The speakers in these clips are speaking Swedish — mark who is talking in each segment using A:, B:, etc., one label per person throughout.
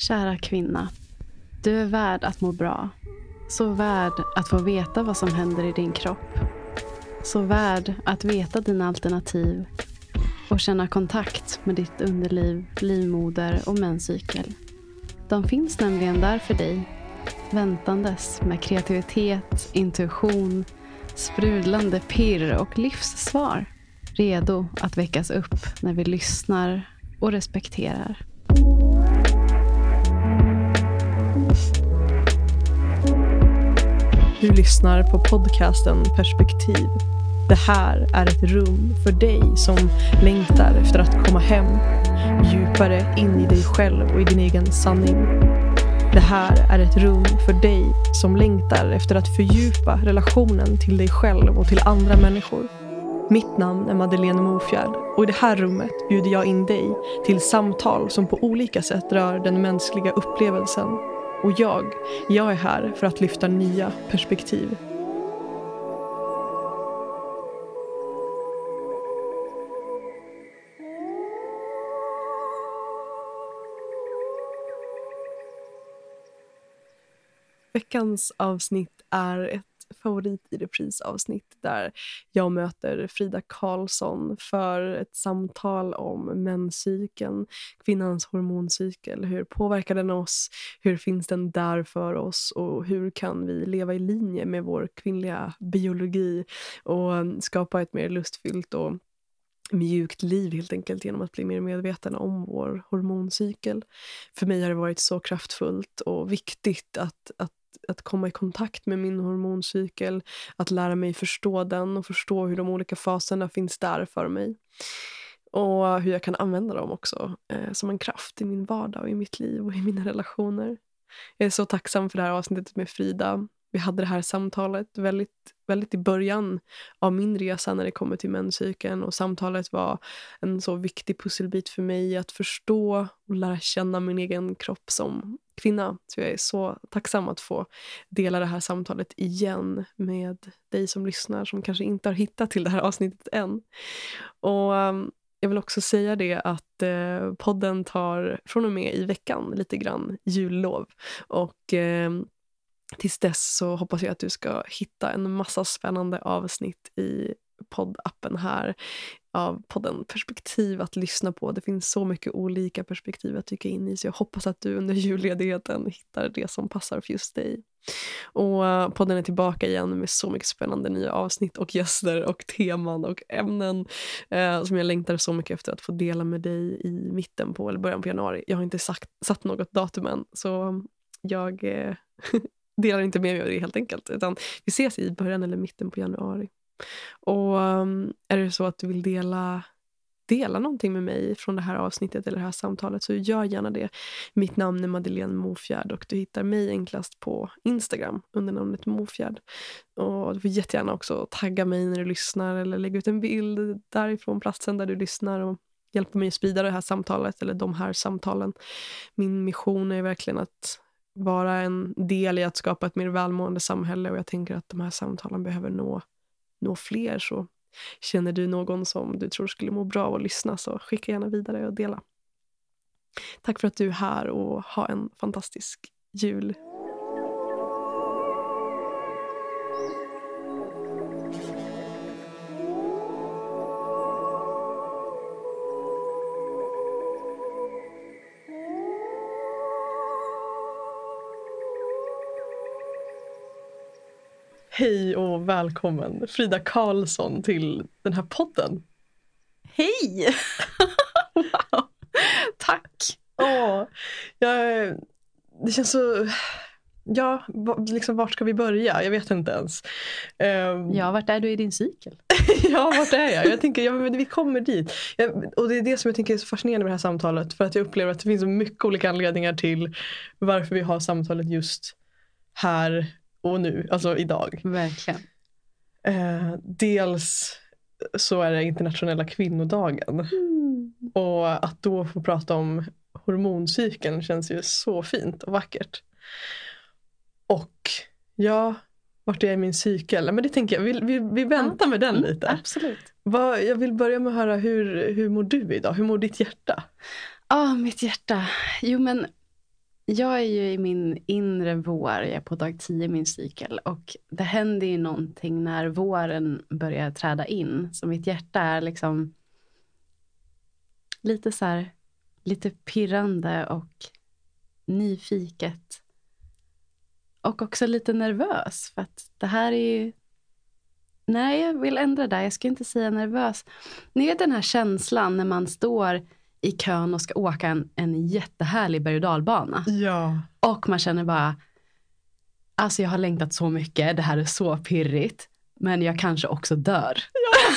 A: Kära kvinna. Du är värd att må bra. Så värd att få veta vad som händer i din kropp. Så värd att veta dina alternativ och känna kontakt med ditt underliv, livmoder och menscykel. De finns nämligen där för dig, väntandes med kreativitet, intuition, sprudlande pirr och livssvar. Redo att väckas upp när vi lyssnar och respekterar.
B: Du lyssnar på podcasten Perspektiv. Det här är ett rum för dig som längtar efter att komma hem, djupare in i dig själv och i din egen sanning. Det här är ett rum för dig som längtar efter att fördjupa relationen till dig själv och till andra människor. Mitt namn är Madeleine Mofjärd och i det här rummet bjuder jag in dig till samtal som på olika sätt rör den mänskliga upplevelsen. Och jag, jag är här för att lyfta nya perspektiv. Veckans avsnitt är ett favorit i reprisavsnitt där jag möter Frida Karlsson för ett samtal om menscykeln, kvinnans hormoncykel. Hur påverkar den oss? Hur finns den där för oss? Och hur kan vi leva i linje med vår kvinnliga biologi och skapa ett mer lustfyllt och mjukt liv helt enkelt genom att bli mer medveten om vår hormoncykel. För mig har det varit så kraftfullt och viktigt att, att att komma i kontakt med min hormoncykel, att lära mig förstå den och förstå hur de olika faserna finns där för mig. Och hur jag kan använda dem också eh, som en kraft i min vardag och i mitt liv och i mina relationer. Jag är så tacksam för det här avsnittet med Frida. Vi hade det här samtalet väldigt, väldigt i början av min resa när det kommer till menscykeln och samtalet var en så viktig pusselbit för mig att förstå och lära känna min egen kropp som kvinna. Så jag är så tacksam att få dela det här samtalet igen med dig som lyssnar som kanske inte har hittat till det här avsnittet än. Och ehm, jag vill också säga det att eh, podden tar från och med i veckan lite grann jullov. Och eh, tills dess så hoppas jag att du ska hitta en massa spännande avsnitt i poddappen här av podden Perspektiv att lyssna på. Det finns så mycket olika perspektiv att dyka in i så jag hoppas att du under julledigheten hittar det som passar för just dig. Och eh, podden är tillbaka igen med så mycket spännande nya avsnitt och gäster och teman och ämnen eh, som jag längtar så mycket efter att få dela med dig i mitten på eller början på januari. Jag har inte sagt, satt något datum än så jag eh, delar inte med mig av det helt enkelt utan vi ses i början eller mitten på januari. Och um, är det så att du vill dela, dela någonting med mig från det här avsnittet eller det här samtalet så gör gärna det. Mitt namn är Madeleine Mofjärd och du hittar mig enklast på Instagram under namnet Mofjärd. Och du får jättegärna också tagga mig när du lyssnar eller lägga ut en bild därifrån platsen där du lyssnar och hjälpa mig att sprida det här samtalet eller de här samtalen. Min mission är verkligen att vara en del i att skapa ett mer välmående samhälle och jag tänker att de här samtalen behöver nå nå fler så känner du någon som du tror skulle må bra av att lyssna så skicka gärna vidare och dela. Tack för att du är här och ha en fantastisk jul. Hej och välkommen Frida Karlsson till den här podden.
A: Hej!
B: wow. Tack! Åh, jag, det känns så... Ja, liksom vart ska vi börja? Jag vet inte ens.
A: Um, ja, vart är du i din cykel?
B: ja, vart är jag? Jag tänker, ja, men vi kommer dit. Jag, och det är det som jag tänker är så fascinerande med det här samtalet. För att jag upplever att det finns så mycket olika anledningar till varför vi har samtalet just här och nu, alltså idag.
A: Verkligen.
B: Eh, dels så är det internationella kvinnodagen. Mm. Och att då få prata om hormoncykeln känns ju så fint och vackert. Och ja, vart är jag i min cykel? Men det tänker jag, vi, vi, vi väntar med den mm, lite.
A: Absolut.
B: Vad, jag vill börja med att höra, hur, hur mår du idag? Hur mår ditt hjärta?
A: Ja, oh, mitt hjärta. Jo men jag är ju i min inre vår, jag är på dag 10 i min cykel och det händer ju någonting när våren börjar träda in. Så mitt hjärta är liksom lite så här, lite pirrande och nyfiket. Och också lite nervös för att det här är ju Nej, jag vill ändra det. Jag ska inte säga nervös. Ni vet den här känslan när man står i kön och ska åka en, en jättehärlig berg och dalbana.
B: Ja.
A: Och man känner bara, alltså jag har längtat så mycket, det här är så pirrigt. Men jag kanske också dör. Ja.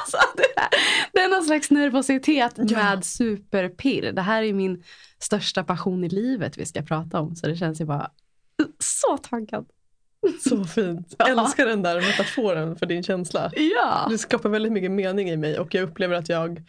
A: alltså det, är, det är någon slags nervositet ja. med superpirr. Det här är min största passion i livet vi ska prata om. Så det känns ju bara så taggad.
B: Så fint. Jag älskar den där metaforen för din känsla.
A: Ja.
B: Det skapar väldigt mycket mening i mig och jag upplever att jag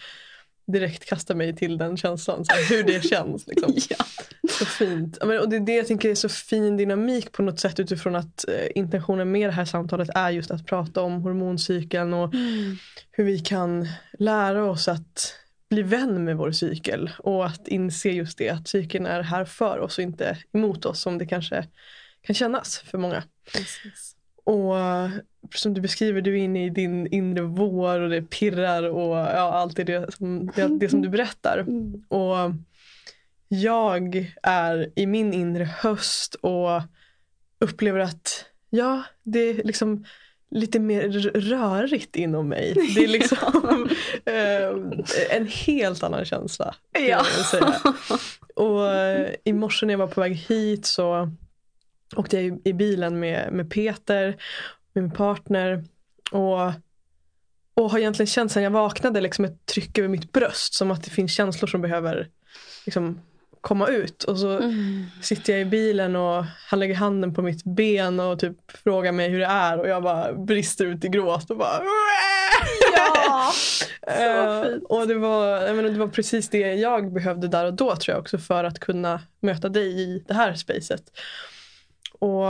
B: direkt kastar mig till den känslan. Så hur det känns. Liksom.
A: ja.
B: Så fint. Och det är det jag tänker är så fin dynamik på något sätt utifrån att eh, intentionen med det här samtalet är just att prata om hormoncykeln och mm. hur vi kan lära oss att bli vän med vår cykel och att inse just det att cykeln är här för oss och inte emot oss som det kanske kan kännas för många.
A: Precis.
B: Och som du beskriver, du är inne i din inre vår och det pirrar och ja, allt det, det, som, det, det som du berättar. Mm. Och jag är i min inre höst och upplever att ja, det är liksom lite mer rörigt inom mig. Det är liksom eh, en helt annan känsla.
A: Ja.
B: Och eh, i morse när jag var på väg hit så åkte jag i bilen med, med Peter, med min partner. Och, och har egentligen känt sen jag vaknade liksom ett tryck över mitt bröst. Som att det finns känslor som behöver liksom, komma ut. Och så mm. sitter jag i bilen och han lägger handen på mitt ben och typ frågar mig hur det är. Och jag bara brister ut i gråt och bara
A: Ja,
B: så fint. och det var, menar, det var precis det jag behövde där och då tror jag också för att kunna möta dig i det här spacet. Och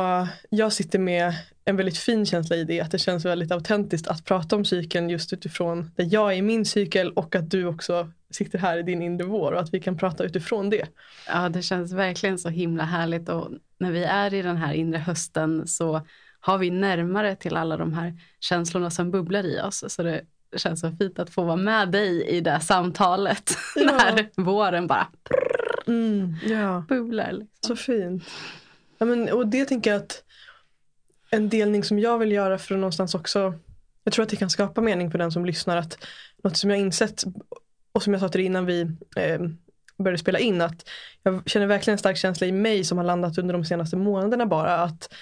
B: jag sitter med en väldigt fin känsla i det. Att det känns väldigt autentiskt att prata om cykeln just utifrån där jag är i min cykel och att du också sitter här i din inre vår och att vi kan prata utifrån det.
A: Ja, det känns verkligen så himla härligt och när vi är i den här inre hösten så har vi närmare till alla de här känslorna som bubblar i oss. Så det känns så fint att få vara med dig i det samtalet. Ja. när våren bara
B: mm, ja.
A: bubblar. Liksom.
B: Så fint. Ja, men, och det tänker jag att en delning som jag vill göra för att någonstans också, jag tror att det kan skapa mening för den som lyssnar, att något som jag insett och som jag sa till dig innan vi eh, började spela in, att jag känner verkligen en stark känsla i mig som har landat under de senaste månaderna bara, att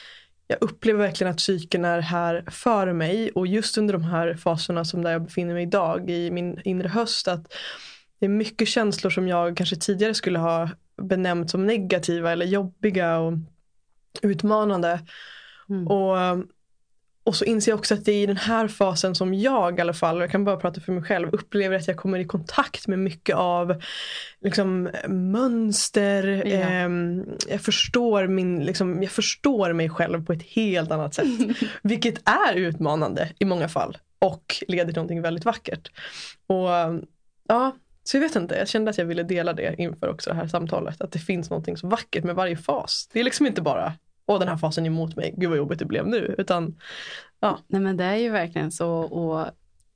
B: jag upplever verkligen att psyken är här för mig och just under de här faserna som där jag befinner mig idag i min inre höst, att det är mycket känslor som jag kanske tidigare skulle ha benämnt som negativa eller jobbiga och utmanande. Mm. Och, och så inser jag också att det är i den här fasen som jag i alla fall, jag kan bara prata för mig själv, upplever att jag kommer i kontakt med mycket av liksom, mönster. Ja. Eh, jag, förstår min, liksom, jag förstår mig själv på ett helt annat sätt. vilket är utmanande i många fall och leder till någonting väldigt vackert. Och ja, så jag vet inte, jag kände att jag ville dela det inför också det här samtalet. Att det finns någonting så vackert med varje fas. Det är liksom inte bara och den här fasen är emot mig, gud vad jobbigt det blev nu. Utan, ja.
A: Nej men det är ju verkligen så och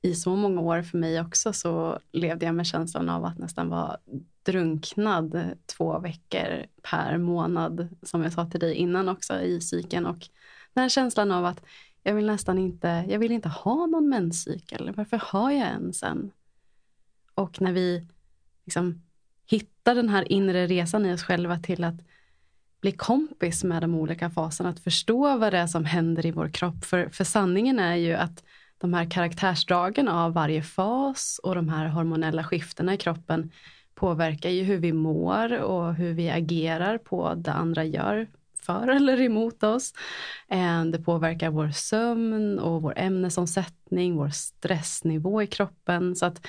A: i så många år för mig också så levde jag med känslan av att nästan vara drunknad två veckor per månad som jag sa till dig innan också i cykeln och den här känslan av att jag vill nästan inte, jag vill inte ha någon menscykel. Varför har jag ens en? Och när vi liksom hittar den här inre resan i oss själva till att bli kompis med de olika faserna, att förstå vad det är som händer i vår kropp. För, för sanningen är ju att de här karaktärsdragen av varje fas och de här hormonella skiftena i kroppen påverkar ju hur vi mår och hur vi agerar på det andra gör för eller emot oss. Eh, det påverkar vår sömn och vår ämnesomsättning, vår stressnivå i kroppen. Så att,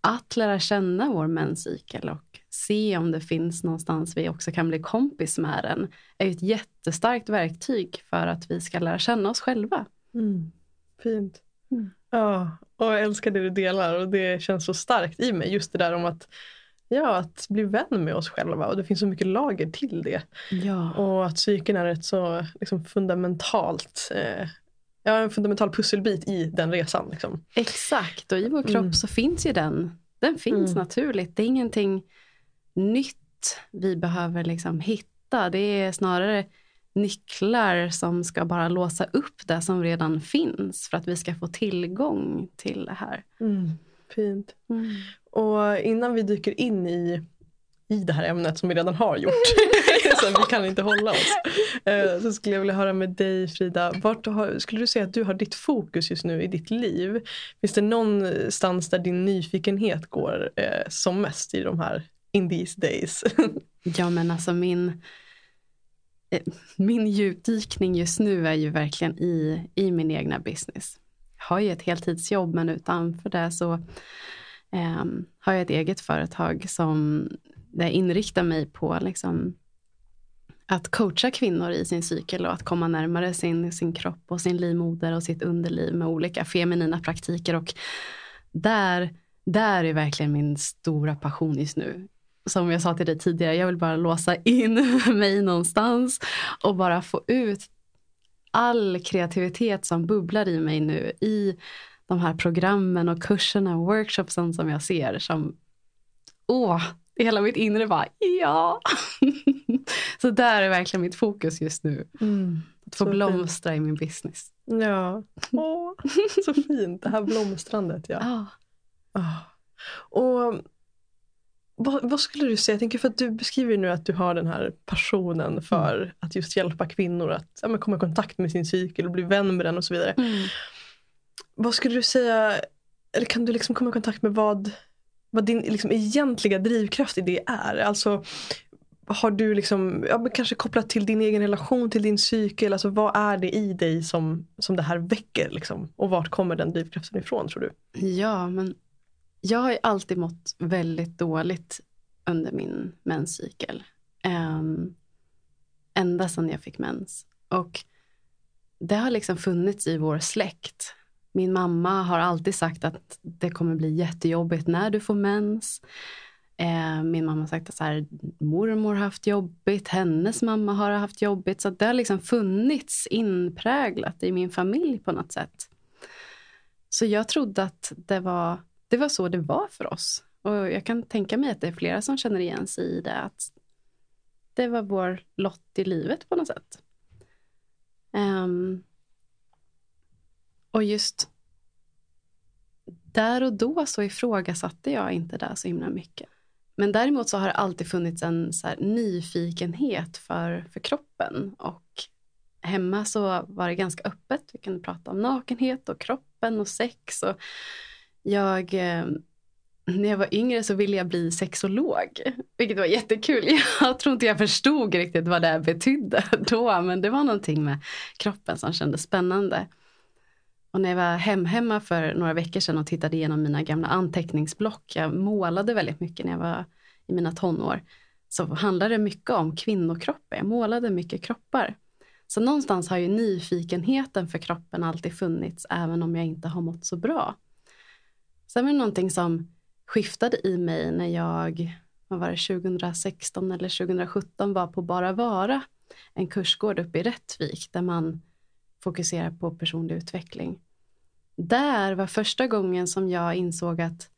A: att lära känna vår menscykel och se om det finns någonstans vi också kan bli kompis med den är ett jättestarkt verktyg för att vi ska lära känna oss själva.
B: Mm. Fint. Mm. Ja, och jag älskar det du delar och det känns så starkt i mig. Just det där om att Ja, att bli vän med oss själva och det finns så mycket lager till det.
A: Ja.
B: Och att psyken är ett så liksom, fundamentalt eh, ja, en fundamental pusselbit i den resan. Liksom.
A: Exakt, och i vår kropp
B: Mm.
A: så finns ju den. Den finns
B: Mm.
A: naturligt. Det är ingenting nytt vi behöver liksom hitta. Det är snarare nycklar som ska bara låsa upp det som redan finns för att vi ska få tillgång till det här.
B: Fint. Och innan vi dyker in i, i det här ämnet som vi redan har gjort, så vi kan inte hålla oss, eh, så skulle jag vilja höra med dig Frida, vart har, skulle du säga att du har ditt fokus just nu i ditt liv? Finns det någonstans där din nyfikenhet går eh, som mest i de här in these days?
A: Ja men alltså min, eh, min djupdykning just nu är ju verkligen i, i min egna business. Jag har ju ett heltidsjobb men utanför det så ehm, har jag ett eget företag som det inriktar mig på liksom, att coacha kvinnor i sin cykel och att komma närmare sin, sin kropp och sin livmoder och sitt underliv med olika feminina praktiker. Och där, där är verkligen min stora passion just nu. Som jag sa till dig tidigare, jag vill bara låsa in mig någonstans och bara få ut all kreativitet som bubblar i mig nu i de här programmen och kurserna och workshopsen som jag ser som, åh, hela mitt inre bara, ja. Så där är verkligen mitt fokus just nu. Att få blomstra i min business.
B: Ja, Åh, så fint. Det här blomstrandet. Ja.
A: Ja.
B: Ah. Och vad, vad skulle du säga? Jag tänker för att du beskriver nu att du har den här passionen för att just hjälpa kvinnor att ja, komma i kontakt med sin cykel och bli vän med den och så vidare.
A: Mm.
B: Vad skulle du säga, eller kan du liksom komma i kontakt med vad, vad din liksom egentliga drivkraft i det är? Alltså har du liksom, ja, kanske kopplat till din egen relation till din cykel, alltså vad är det i dig som, som det här väcker liksom? Och vart kommer den drivkraften ifrån tror du?
A: Ja, men jag har ju alltid mått väldigt dåligt under min menscykel. Um, ända sedan jag fick mens. Och det har liksom funnits i vår släkt. Min mamma har alltid sagt att det kommer bli jättejobbigt när du får mens. Eh, min mamma har sagt att så här, mormor har haft jobbigt, hennes mamma har haft jobbigt. Så det har liksom funnits inpräglat i min familj på något sätt. Så jag trodde att det var, det var så det var för oss. Och jag kan tänka mig att det är flera som känner igen sig i det. Att det var vår lott i livet på något sätt. Um, och just där och då så ifrågasatte jag inte det så himla mycket. Men däremot så har det alltid funnits en så här nyfikenhet för, för kroppen. Och hemma så var det ganska öppet. Vi kunde prata om nakenhet och kroppen och sex. Och jag, eh, när jag var yngre så ville jag bli sexolog. Vilket var jättekul. Jag tror inte jag förstod riktigt vad det betydde då. Men det var någonting med kroppen som kändes spännande. Och när jag var hem hemma för några veckor sedan och tittade igenom mina gamla anteckningsblock. Jag målade väldigt mycket när jag var i mina tonår. Så handlade det mycket om kvinnokroppen. Jag målade mycket kroppar. Så någonstans har ju nyfikenheten för kroppen alltid funnits även om jag inte har mått så bra. Sen var det någonting som skiftade i mig när jag, vad var det, 2016 eller 2017 var på Bara Vara, en kursgård uppe i Rättvik där man fokuserar på personlig utveckling. Där var första gången som jag insåg att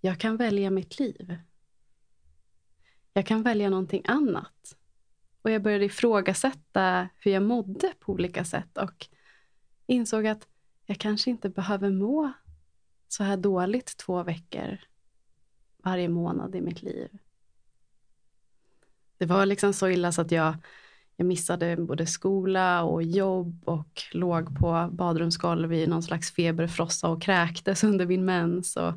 A: jag kan välja mitt liv. Jag kan välja någonting annat. Och jag började ifrågasätta hur jag mådde på olika sätt och insåg att jag kanske inte behöver må så här dåligt två veckor varje månad i mitt liv. Det var liksom så illa så att jag, jag missade både skola och jobb och låg på badrumsgolv i någon slags feberfrossa och kräktes under min mens. Och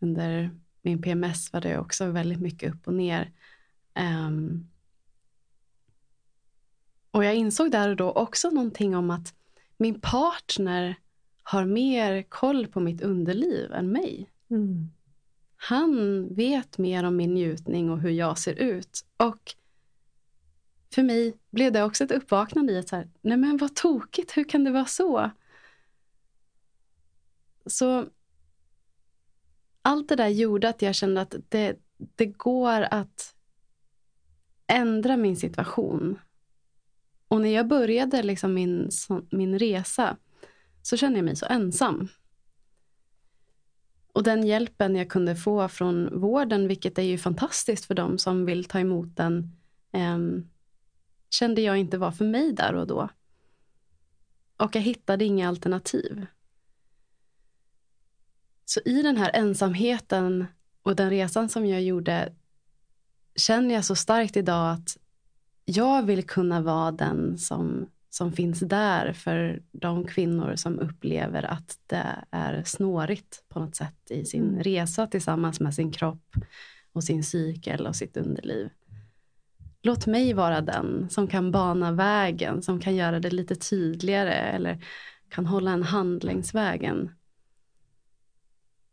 A: under min PMS var det också väldigt mycket upp och ner. Um, och jag insåg där och då också någonting om att min partner har mer koll på mitt underliv än mig.
B: Mm.
A: Han vet mer om min njutning och hur jag ser ut. Och för mig blev det också ett uppvaknande i att så här, nej men vad tokigt, hur kan det vara så? Så allt det där gjorde att jag kände att det, det går att ändra min situation. Och när jag började liksom min, min resa så kände jag mig så ensam. Och den hjälpen jag kunde få från vården, vilket är ju fantastiskt för dem som vill ta emot den, eh, kände jag inte var för mig där och då. Och jag hittade inga alternativ. Så i den här ensamheten och den resan som jag gjorde känner jag så starkt idag att jag vill kunna vara den som, som finns där för de kvinnor som upplever att det är snårigt på något sätt i sin mm. resa tillsammans med sin kropp och sin cykel och sitt underliv. Låt mig vara den som kan bana vägen, som kan göra det lite tydligare eller kan hålla en hand längs vägen.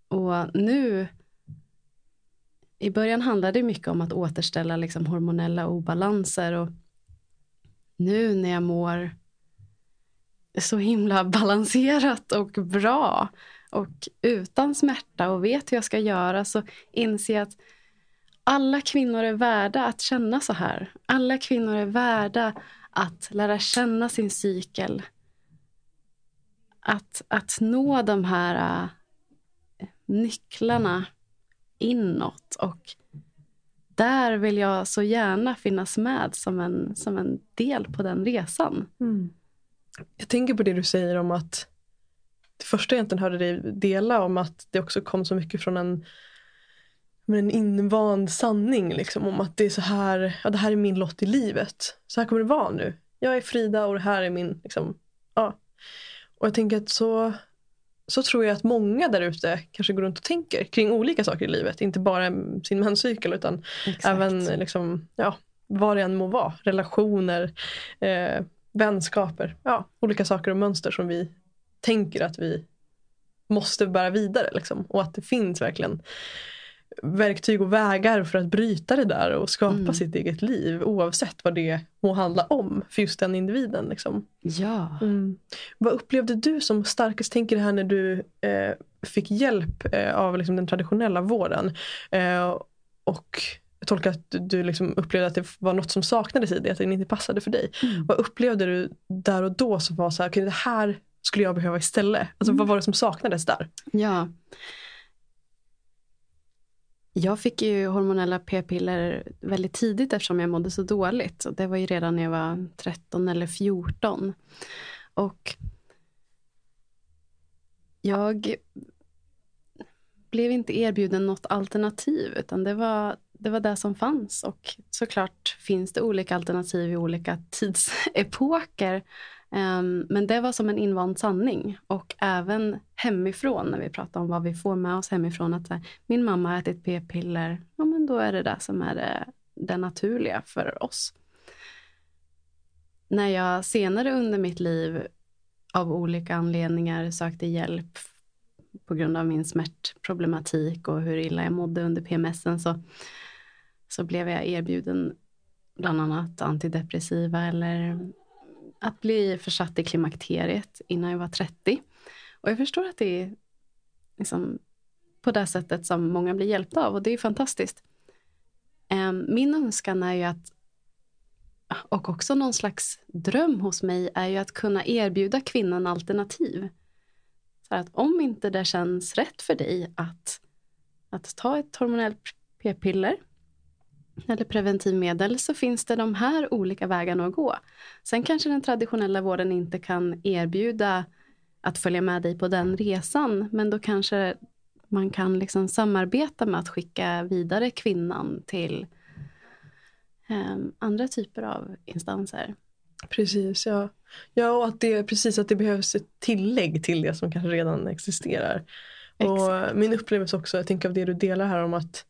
A: Och nu i början handlade det mycket om att återställa liksom hormonella obalanser. Och nu när jag mår så himla balanserat och bra och utan smärta och vet hur jag ska göra så inser jag att alla kvinnor är värda att känna så här. Alla kvinnor är värda att lära känna sin cykel. Att, att nå de här uh, nycklarna inåt. Och där vill jag så gärna finnas med som en, som en del på den resan. Mm.
B: Jag tänker på det du säger om att det första jag egentligen hörde dig dela om att det också kom så mycket från en en invand sanning liksom, om att det är så här, ja, det här är min lott i livet. Så här kommer det vara nu. Jag är Frida och det här är min, liksom, ja. Och jag tänker att så så tror jag att många där ute kanske går runt och tänker kring olika saker i livet. Inte bara sin menscykel utan Exakt. även liksom, ja, vad det än må vara. Relationer, eh, vänskaper, ja, olika saker och mönster som vi tänker att vi måste bära vidare. Liksom. Och att det finns verkligen verktyg och vägar för att bryta det där och skapa mm. sitt eget liv oavsett vad det må handla om för just den individen. Liksom.
A: Ja.
B: Mm. Vad upplevde du som starkast, tänker det här när du eh, fick hjälp eh, av liksom, den traditionella vården eh, och tolkar att du liksom upplevde att det var något som saknades i dig, att det inte passade för dig. Mm. Vad upplevde du där och då som var så här, okay, det här skulle jag behöva istället? Alltså, Vad mm. var det som saknades där?
A: Ja. Jag fick ju hormonella p-piller väldigt tidigt eftersom jag mådde så dåligt. det var ju redan när jag var 13 eller 14. Och jag blev inte erbjuden något alternativ utan det var, det var det som fanns. Och såklart finns det olika alternativ i olika tidsepoker. Ehm, men det var som en invand sanning. Och även hemifrån, när vi pratar om vad vi får med oss hemifrån. Att här, min mamma har ätit p-piller, ja men då är det det som är det, det naturliga för oss. När jag senare under mitt liv av olika anledningar sökte hjälp på grund av min smärtproblematik och hur illa jag mådde under PMSen så, så blev jag erbjuden bland annat antidepressiva eller att bli försatt i klimakteriet innan jag var 30. Och jag förstår att det är liksom på det sättet som många blir hjälpta av och det är fantastiskt. Ehm, min önskan är ju att, och också någon slags dröm hos mig, är ju att kunna erbjuda kvinnan alternativ. Så att om inte det känns rätt för dig att, att ta ett hormonellt p-piller eller preventivmedel så finns det de här olika vägarna att gå. Sen kanske den traditionella vården inte kan erbjuda att följa med dig på den resan, men då kanske man kan liksom samarbeta med att skicka vidare kvinnan till um, andra typer av instanser.
B: Precis, ja. Ja, och att det, precis att det behövs ett tillägg till det som kanske redan existerar. Och min upplevelse också, jag tänker av det du delar här om att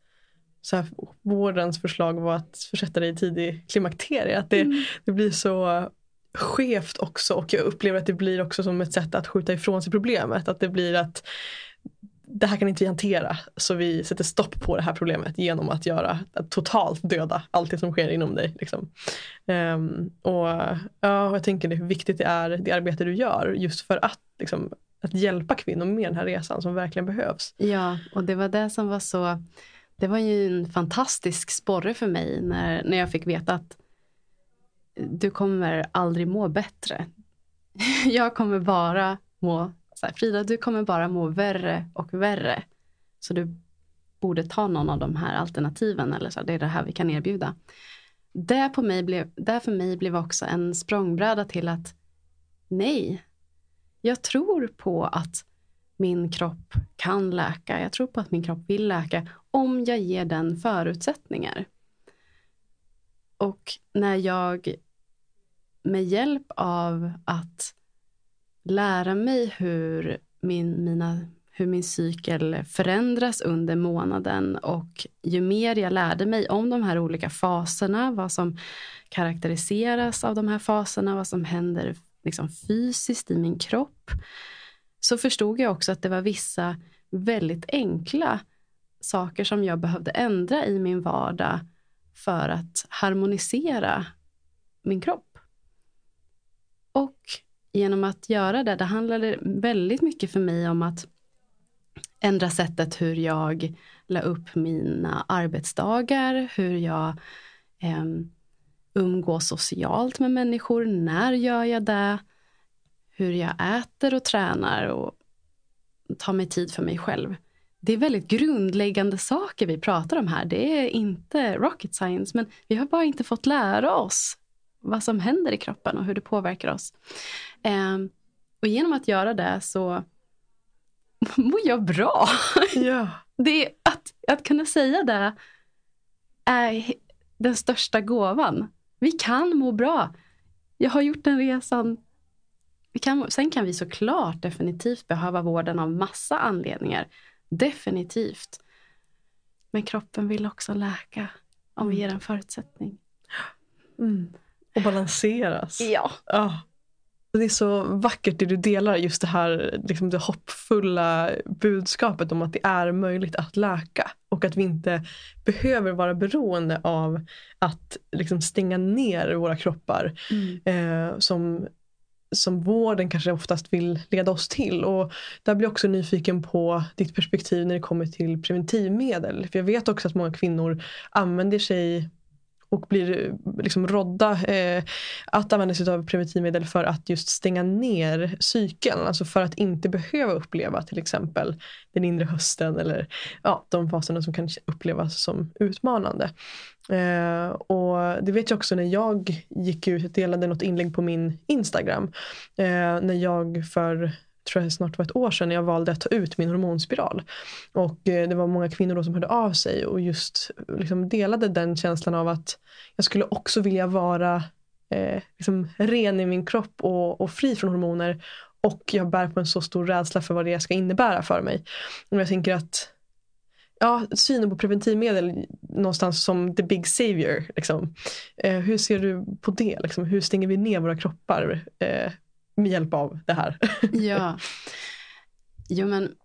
B: så här, vårdens förslag var att försätta dig i tidig klimakterie. Att det, mm. det blir så skevt också och jag upplever att det blir också som ett sätt att skjuta ifrån sig problemet. Att det blir att det här kan inte vi hantera så vi sätter stopp på det här problemet genom att göra att totalt döda allt det som sker inom dig. Liksom. Um, och ja, jag tänker det, hur viktigt det är det arbete du gör just för att liksom, att hjälpa kvinnor med den här resan som verkligen behövs.
A: Ja, och det var det som var så, det var ju en fantastisk sporre för mig när, när jag fick veta att du kommer aldrig må bättre. Jag kommer bara må, så här, Frida du kommer bara må värre och värre. Så du borde ta någon av de här alternativen eller så, det är det här vi kan erbjuda. Det, på mig blev, det för mig blev också en språngbräda till att nej, jag tror på att min kropp kan läka. Jag tror på att min kropp vill läka om jag ger den förutsättningar. Och när jag med hjälp av att lära mig hur min, mina, hur min cykel förändras under månaden och ju mer jag lärde mig om de här olika faserna, vad som karaktäriseras av de här faserna, vad som händer liksom fysiskt i min kropp, så förstod jag också att det var vissa väldigt enkla saker som jag behövde ändra i min vardag för att harmonisera min kropp. Och genom att göra det, det handlade väldigt mycket för mig om att ändra sättet hur jag la upp mina arbetsdagar, hur jag eh, umgås socialt med människor, när gör jag det, hur jag äter och tränar och tar mig tid för mig själv. Det är väldigt grundläggande saker vi pratar om här. Det är inte rocket science, men vi har bara inte fått lära oss vad som händer i kroppen och hur det påverkar oss. Eh, och genom att göra det så mår jag bra.
B: Ja.
A: Det är att, att kunna säga det är den största gåvan. Vi kan må bra. Jag har gjort den resan. Kan, sen kan vi såklart definitivt behöva vården av massa anledningar. Definitivt. Men kroppen vill också läka om vi ger den förutsättning.
B: Mm. Och balanseras.
A: Ja.
B: ja. Det är så vackert det du delar, just det här liksom det hoppfulla budskapet om att det är möjligt att läka. Och att vi inte behöver vara beroende av att liksom stänga ner våra kroppar.
A: Mm.
B: Eh, som, som vården kanske oftast vill leda oss till. Och där blir jag också nyfiken på ditt perspektiv när det kommer till preventivmedel. För jag vet också att många kvinnor använder sig och blir liksom rådda eh, att använda sig av preventivmedel för att just stänga ner cykeln. Alltså för att inte behöva uppleva till exempel den inre hösten eller ja, de faserna som kan upplevas som utmanande. Eh, och det vet jag också när jag gick ut, och delade något inlägg på min Instagram. Eh, när jag för tror jag snart var ett år sedan när jag valde att ta ut min hormonspiral. Och eh, det var många kvinnor då som hörde av sig och just liksom delade den känslan av att jag skulle också vilja vara eh, liksom ren i min kropp och, och fri från hormoner. Och jag bär på en så stor rädsla för vad det ska innebära för mig. Och jag tänker att ja, synen på preventivmedel någonstans som the big savior. Liksom. Eh, hur ser du på det? Liksom? Hur stänger vi ner våra kroppar eh, med hjälp av det här.
A: ja. Jo, men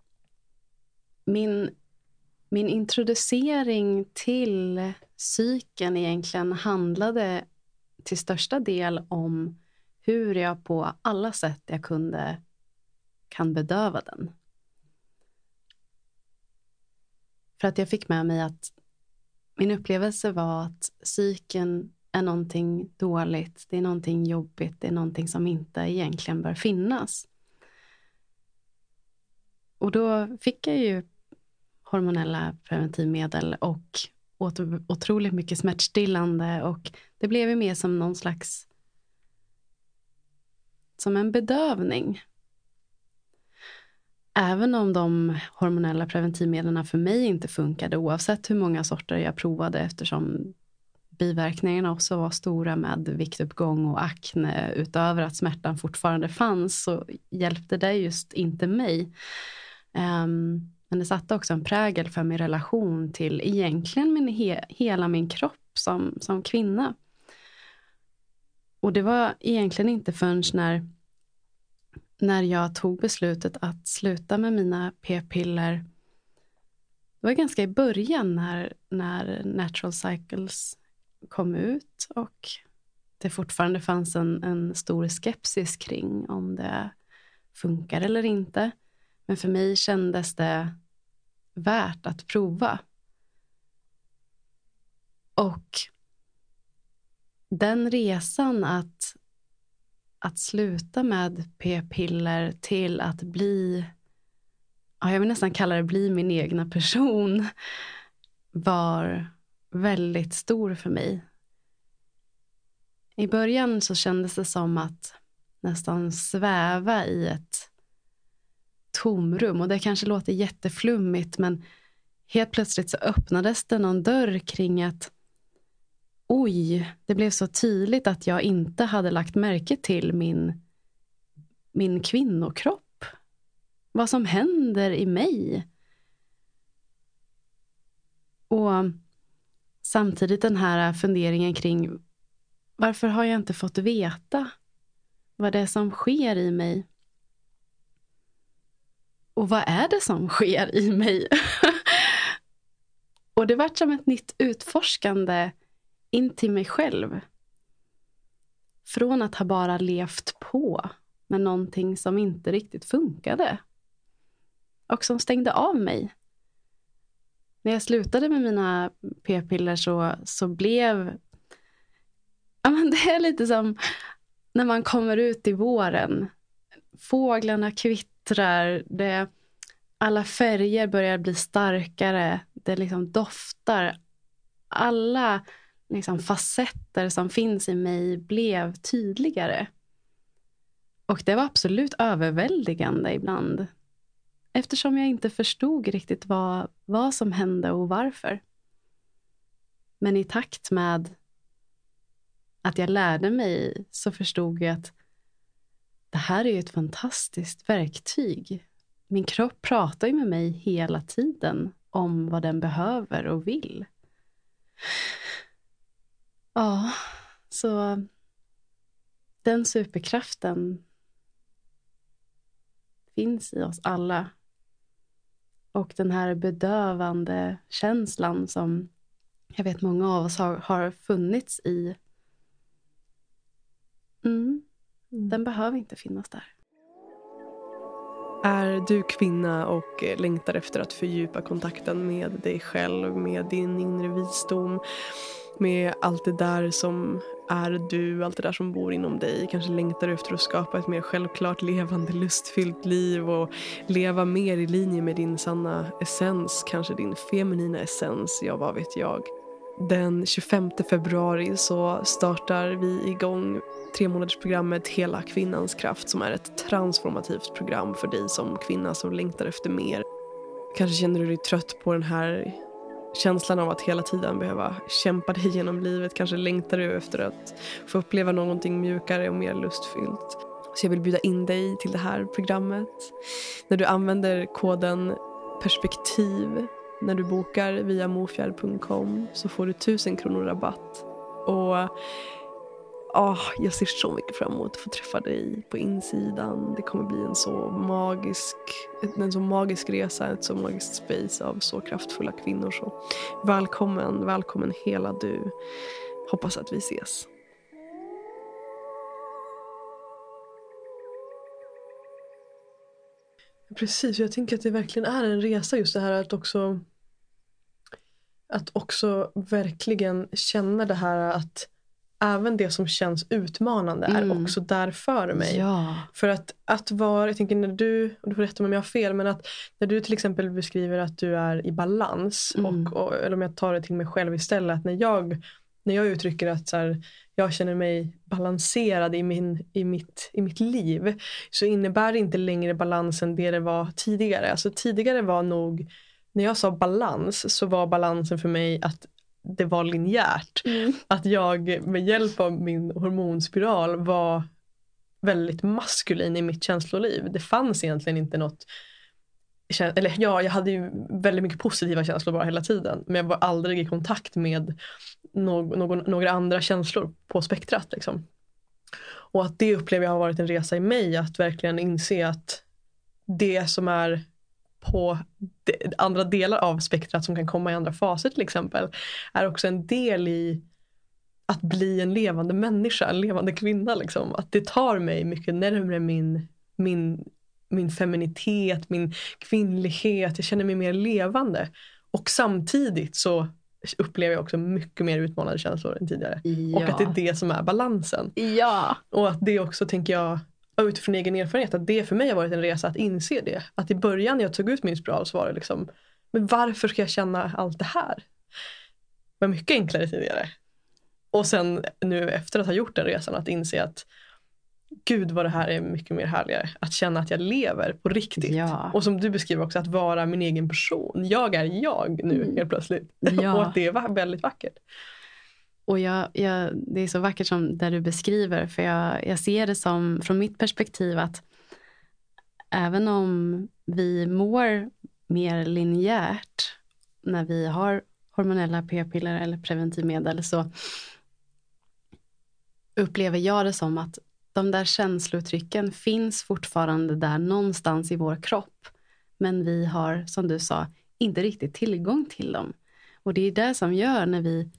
A: min, min introducering till psyken egentligen handlade till största del om hur jag på alla sätt jag kunde kan bedöva den. För att jag fick med mig att min upplevelse var att psyken är någonting dåligt, det är någonting jobbigt, det är någonting som inte egentligen bör finnas. Och då fick jag ju hormonella preventivmedel och åt otroligt mycket smärtstillande och det blev ju mer som någon slags som en bedövning. Även om de hormonella preventivmedlen för mig inte funkade oavsett hur många sorter jag provade eftersom biverkningarna också var stora med viktuppgång och akne utöver att smärtan fortfarande fanns så hjälpte det just inte mig. Um, men det satte också en prägel för min relation till egentligen min he hela min kropp som, som kvinna. Och det var egentligen inte förrän när, när jag tog beslutet att sluta med mina p-piller. Det var ganska i början när, när Natural Cycles kom ut och det fortfarande fanns en, en stor skepsis kring om det funkar eller inte. Men för mig kändes det värt att prova. Och den resan att, att sluta med p-piller till att bli, ja, jag vill nästan kalla det bli min egna person, var väldigt stor för mig. I början så kändes det som att nästan sväva i ett tomrum. Och det kanske låter jätteflummigt men helt plötsligt så öppnades det någon dörr kring att oj, det blev så tydligt att jag inte hade lagt märke till min, min kvinnokropp. Vad som händer i mig. Och samtidigt den här funderingen kring varför har jag inte fått veta vad det är som sker i mig? Och vad är det som sker i mig? och det vart som ett nytt utforskande in till mig själv. Från att ha bara levt på med någonting som inte riktigt funkade. Och som stängde av mig. När jag slutade med mina p-piller så, så blev... Ja, men det är lite som när man kommer ut i våren. Fåglarna kvittrar. Det, alla färger börjar bli starkare. Det liksom doftar. Alla liksom, facetter som finns i mig blev tydligare. Och det var absolut överväldigande ibland. Eftersom jag inte förstod riktigt vad, vad som hände och varför. Men i takt med att jag lärde mig så förstod jag att det här är ett fantastiskt verktyg. Min kropp pratar ju med mig hela tiden om vad den behöver och vill. Ja, så den superkraften finns i oss alla. Och den här bedövande känslan som jag vet många av oss har, har funnits i. Mm, mm. Den behöver inte finnas där.
B: Är du kvinna och eh, längtar efter att fördjupa kontakten med dig själv, med din inre visdom, med allt det där som är du, allt det där som bor inom dig. Kanske längtar du efter att skapa ett mer självklart levande, lustfyllt liv och leva mer i linje med din sanna essens, kanske din feminina essens, ja vad vet jag. Den 25 februari så startar vi igång tre månadersprogrammet Hela kvinnans kraft som är ett transformativt program för dig som kvinna som längtar efter mer. Kanske känner du dig trött på den här känslan av att hela tiden behöva kämpa dig genom livet. Kanske längtar du efter att få uppleva någonting mjukare och mer lustfyllt. Så jag vill bjuda in dig till det här programmet. När du använder koden perspektiv när du bokar via mofjärd.com så får du 1000 kronor rabatt. Och oh, jag ser så mycket fram emot att få träffa dig på insidan. Det kommer bli en så magisk, en så magisk resa, ett så magiskt space av så kraftfulla kvinnor. Så välkommen, välkommen hela du. Hoppas att vi ses. Precis, jag tänker att det verkligen är en resa just det här att också att också verkligen känna det här att även det som känns utmanande mm. är också där för mig.
A: Ja.
B: För att, att vara, jag tänker när du, och du får rätta mig om jag har fel, men att när du till exempel beskriver att du är i balans, mm. och, och, eller om jag tar det till mig själv istället, att när jag, när jag uttrycker att så här, jag känner mig balanserad i, min, i, mitt, i mitt liv, så innebär det inte längre balansen det det var tidigare. Alltså tidigare var nog när jag sa balans så var balansen för mig att det var linjärt. Mm. Att jag med hjälp av min hormonspiral var väldigt maskulin i mitt känsloliv. Det fanns egentligen inte något eller ja, jag hade ju väldigt mycket positiva känslor bara hela tiden. Men jag var aldrig i kontakt med någon, någon, några andra känslor på spektrat. Liksom. Och att det upplever jag har varit en resa i mig. Att verkligen inse att det som är på andra delar av spektrat som kan komma i andra faser till exempel är också en del i att bli en levande människa, en levande kvinna. Liksom. Att det tar mig mycket närmre min, min min feminitet, min kvinnlighet. Jag känner mig mer levande. Och samtidigt så upplever jag också mycket mer utmanande känslor än tidigare.
A: Ja.
B: Och att det är det som är balansen.
A: Ja.
B: Och att det också tänker jag utifrån egen erfarenhet att det för mig har varit en resa att inse det. Att i början när jag tog ut min spiral så var det liksom men varför ska jag känna allt det här? Det var mycket enklare tidigare. Och sen nu efter att ha gjort den resan att inse att gud vad det här är mycket mer härligare. Att känna att jag lever på riktigt.
A: Ja.
B: Och som du beskriver också att vara min egen person. Jag är jag nu
A: Mm.
B: helt plötsligt.
A: Ja.
B: och att det är väldigt vackert.
A: Och jag, jag, det är så vackert som det du beskriver. För jag, jag ser det som, från mitt perspektiv, att även om vi mår mer linjärt när vi har hormonella p-piller eller preventivmedel så upplever jag det som att de där känslouttrycken finns fortfarande där någonstans i vår kropp. Men vi har, som du sa, inte riktigt tillgång till dem. Och det är det som gör när vi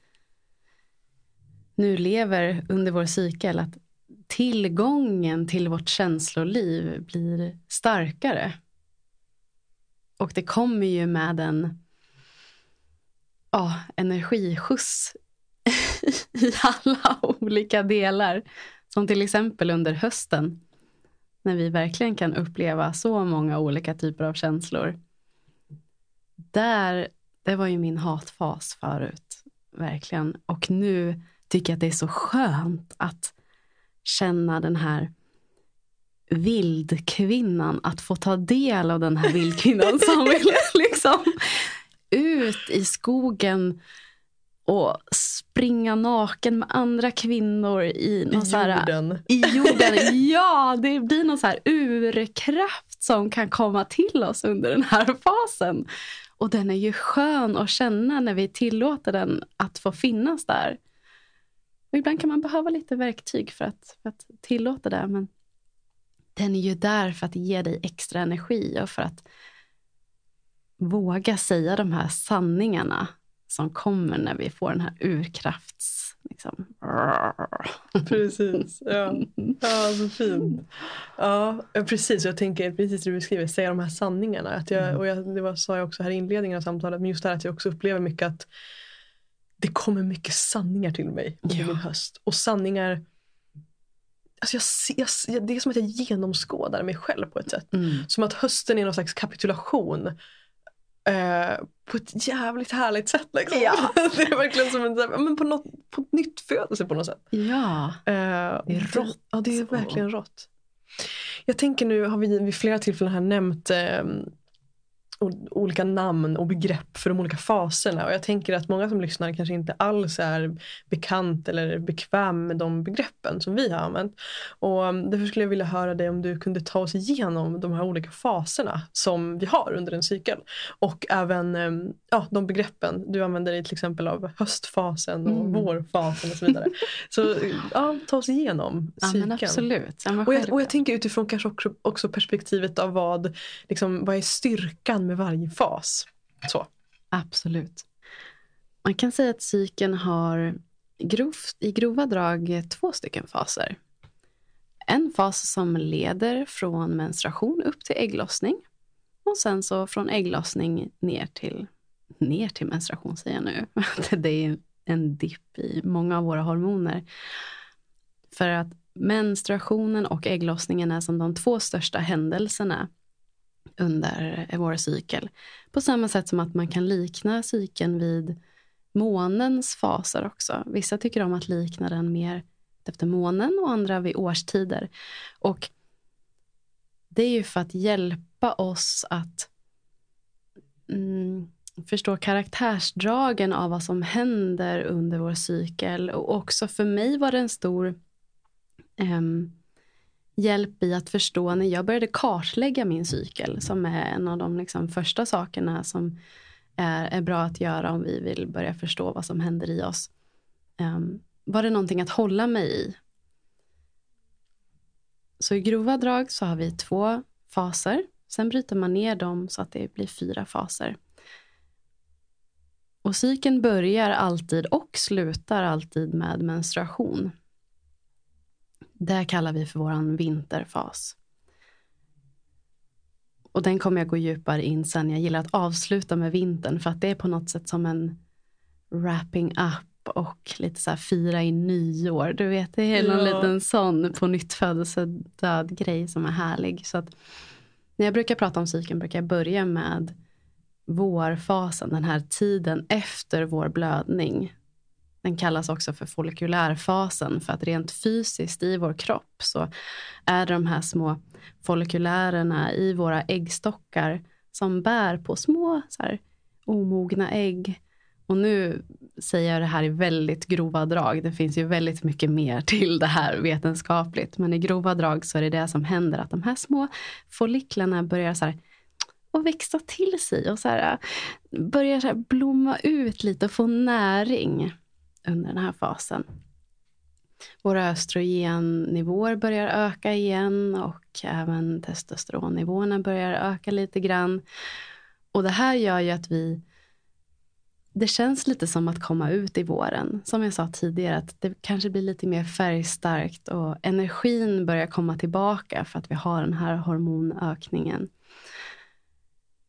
A: nu lever under vår cykel att tillgången till vårt känsloliv blir starkare. Och det kommer ju med en ja, energiskjuts i alla olika delar. Som till exempel under hösten. När vi verkligen kan uppleva så många olika typer av känslor. Där, det var ju min hatfas förut. Verkligen. Och nu tycker att det är så skönt att känna den här vildkvinnan. Att få ta del av den här vildkvinnan som vill liksom ut i skogen och springa naken med andra kvinnor i någon
B: I
A: så här,
B: jorden.
A: i jorden. Ja, det blir någon så här urkraft som kan komma till oss under den här fasen. Och den är ju skön att känna när vi tillåter den att få finnas där. Och ibland kan man behöva lite verktyg för att, för att tillåta det. Men den är ju där för att ge dig extra energi och för att våga säga de här sanningarna som kommer när vi får den här urkrafts... Liksom.
B: Precis. Ja. ja, så fint. Ja, precis. Jag tänker precis det du beskriver, säga de här sanningarna. Att jag, och jag, det var, sa jag också här i inledningen av samtalet, men just det här att jag också upplever mycket att det kommer mycket sanningar till mig under
A: Ja.
B: min höst. Och sanningar, alltså jag, jag, det är som att jag genomskådar mig själv på ett sätt.
A: Mm.
B: Som att hösten är någon slags kapitulation. Eh, på ett jävligt härligt sätt. Liksom.
A: Ja.
B: det är verkligen som en, men på, något, på ett nytt födelse på något sätt.
A: Ja.
B: Eh,
A: Det är rått.
B: Ja, det är
A: så.
B: verkligen rått. Jag tänker nu har vi vid flera tillfällen här nämnt eh, olika namn och begrepp för de olika faserna. Och jag tänker att många som lyssnar kanske inte alls är bekant eller bekväm med de begreppen som vi har använt. Och um, därför skulle jag vilja höra dig om du kunde ta oss igenom de här olika faserna som vi har under en cykel. Och även um, ja, de begreppen du använder dig till exempel av höstfasen och
A: Mm.
B: vårfasen och så vidare. Så ja, ta oss igenom cykeln.
A: absolut. Ja, men
B: Och jag, och jag tänker utifrån kanske också, också perspektivet av vad, liksom, vad är styrkan med varje fas. Så.
A: Absolut. Man kan säga att cykeln har grovt, i grova drag två stycken faser. En fas som leder från menstruation upp till ägglossning. Och sen så från ägglossning ner till, ner till menstruation säger jag nu. Det är en dipp i många av våra hormoner. För att menstruationen och ägglossningen är som de två största händelserna under vår cykel. På samma sätt som att man kan likna cykeln vid månens faser också. Vissa tycker om att likna den mer efter månen och andra vid årstider. Och det är ju för att hjälpa oss att mm, förstå karaktärsdragen av vad som händer under vår cykel. Och också för mig var det en stor ehm, hjälp i att förstå när jag började kartlägga min cykel som är en av de liksom första sakerna som är, är bra att göra om vi vill börja förstå vad som händer i oss. Um, var det någonting att hålla mig i? Så i grova drag så har vi två faser. Sen bryter man ner dem så att det blir fyra faser. Och cykeln börjar alltid och slutar alltid med menstruation. Det kallar vi för våran vinterfas. Och den kommer jag gå djupare in sen. Jag gillar att avsluta med vintern för att det är på något sätt som en wrapping up och lite så här fira i nyår. Du vet, det är någon ja. liten sån på nytt födelsedöd grej som är härlig. Så att när jag brukar prata om cykeln brukar jag börja med vårfasen, den här tiden efter vår blödning. Den kallas också för follikulärfasen för att rent fysiskt i vår kropp så är det de här små follikulärerna i våra äggstockar som bär på små så här, omogna ägg. Och nu säger jag det här i väldigt grova drag. Det finns ju väldigt mycket mer till det här vetenskapligt. Men i grova drag så är det det som händer att de här små folliklarna börjar så här, och växa till sig och så här, börjar så blomma ut lite och få näring under den här fasen. Våra östrogennivåer börjar öka igen och även testosteronnivåerna börjar öka lite grann. Och det här gör ju att vi det känns lite som att komma ut i våren. Som jag sa tidigare, att det kanske blir lite mer färgstarkt och energin börjar komma tillbaka för att vi har den här hormonökningen.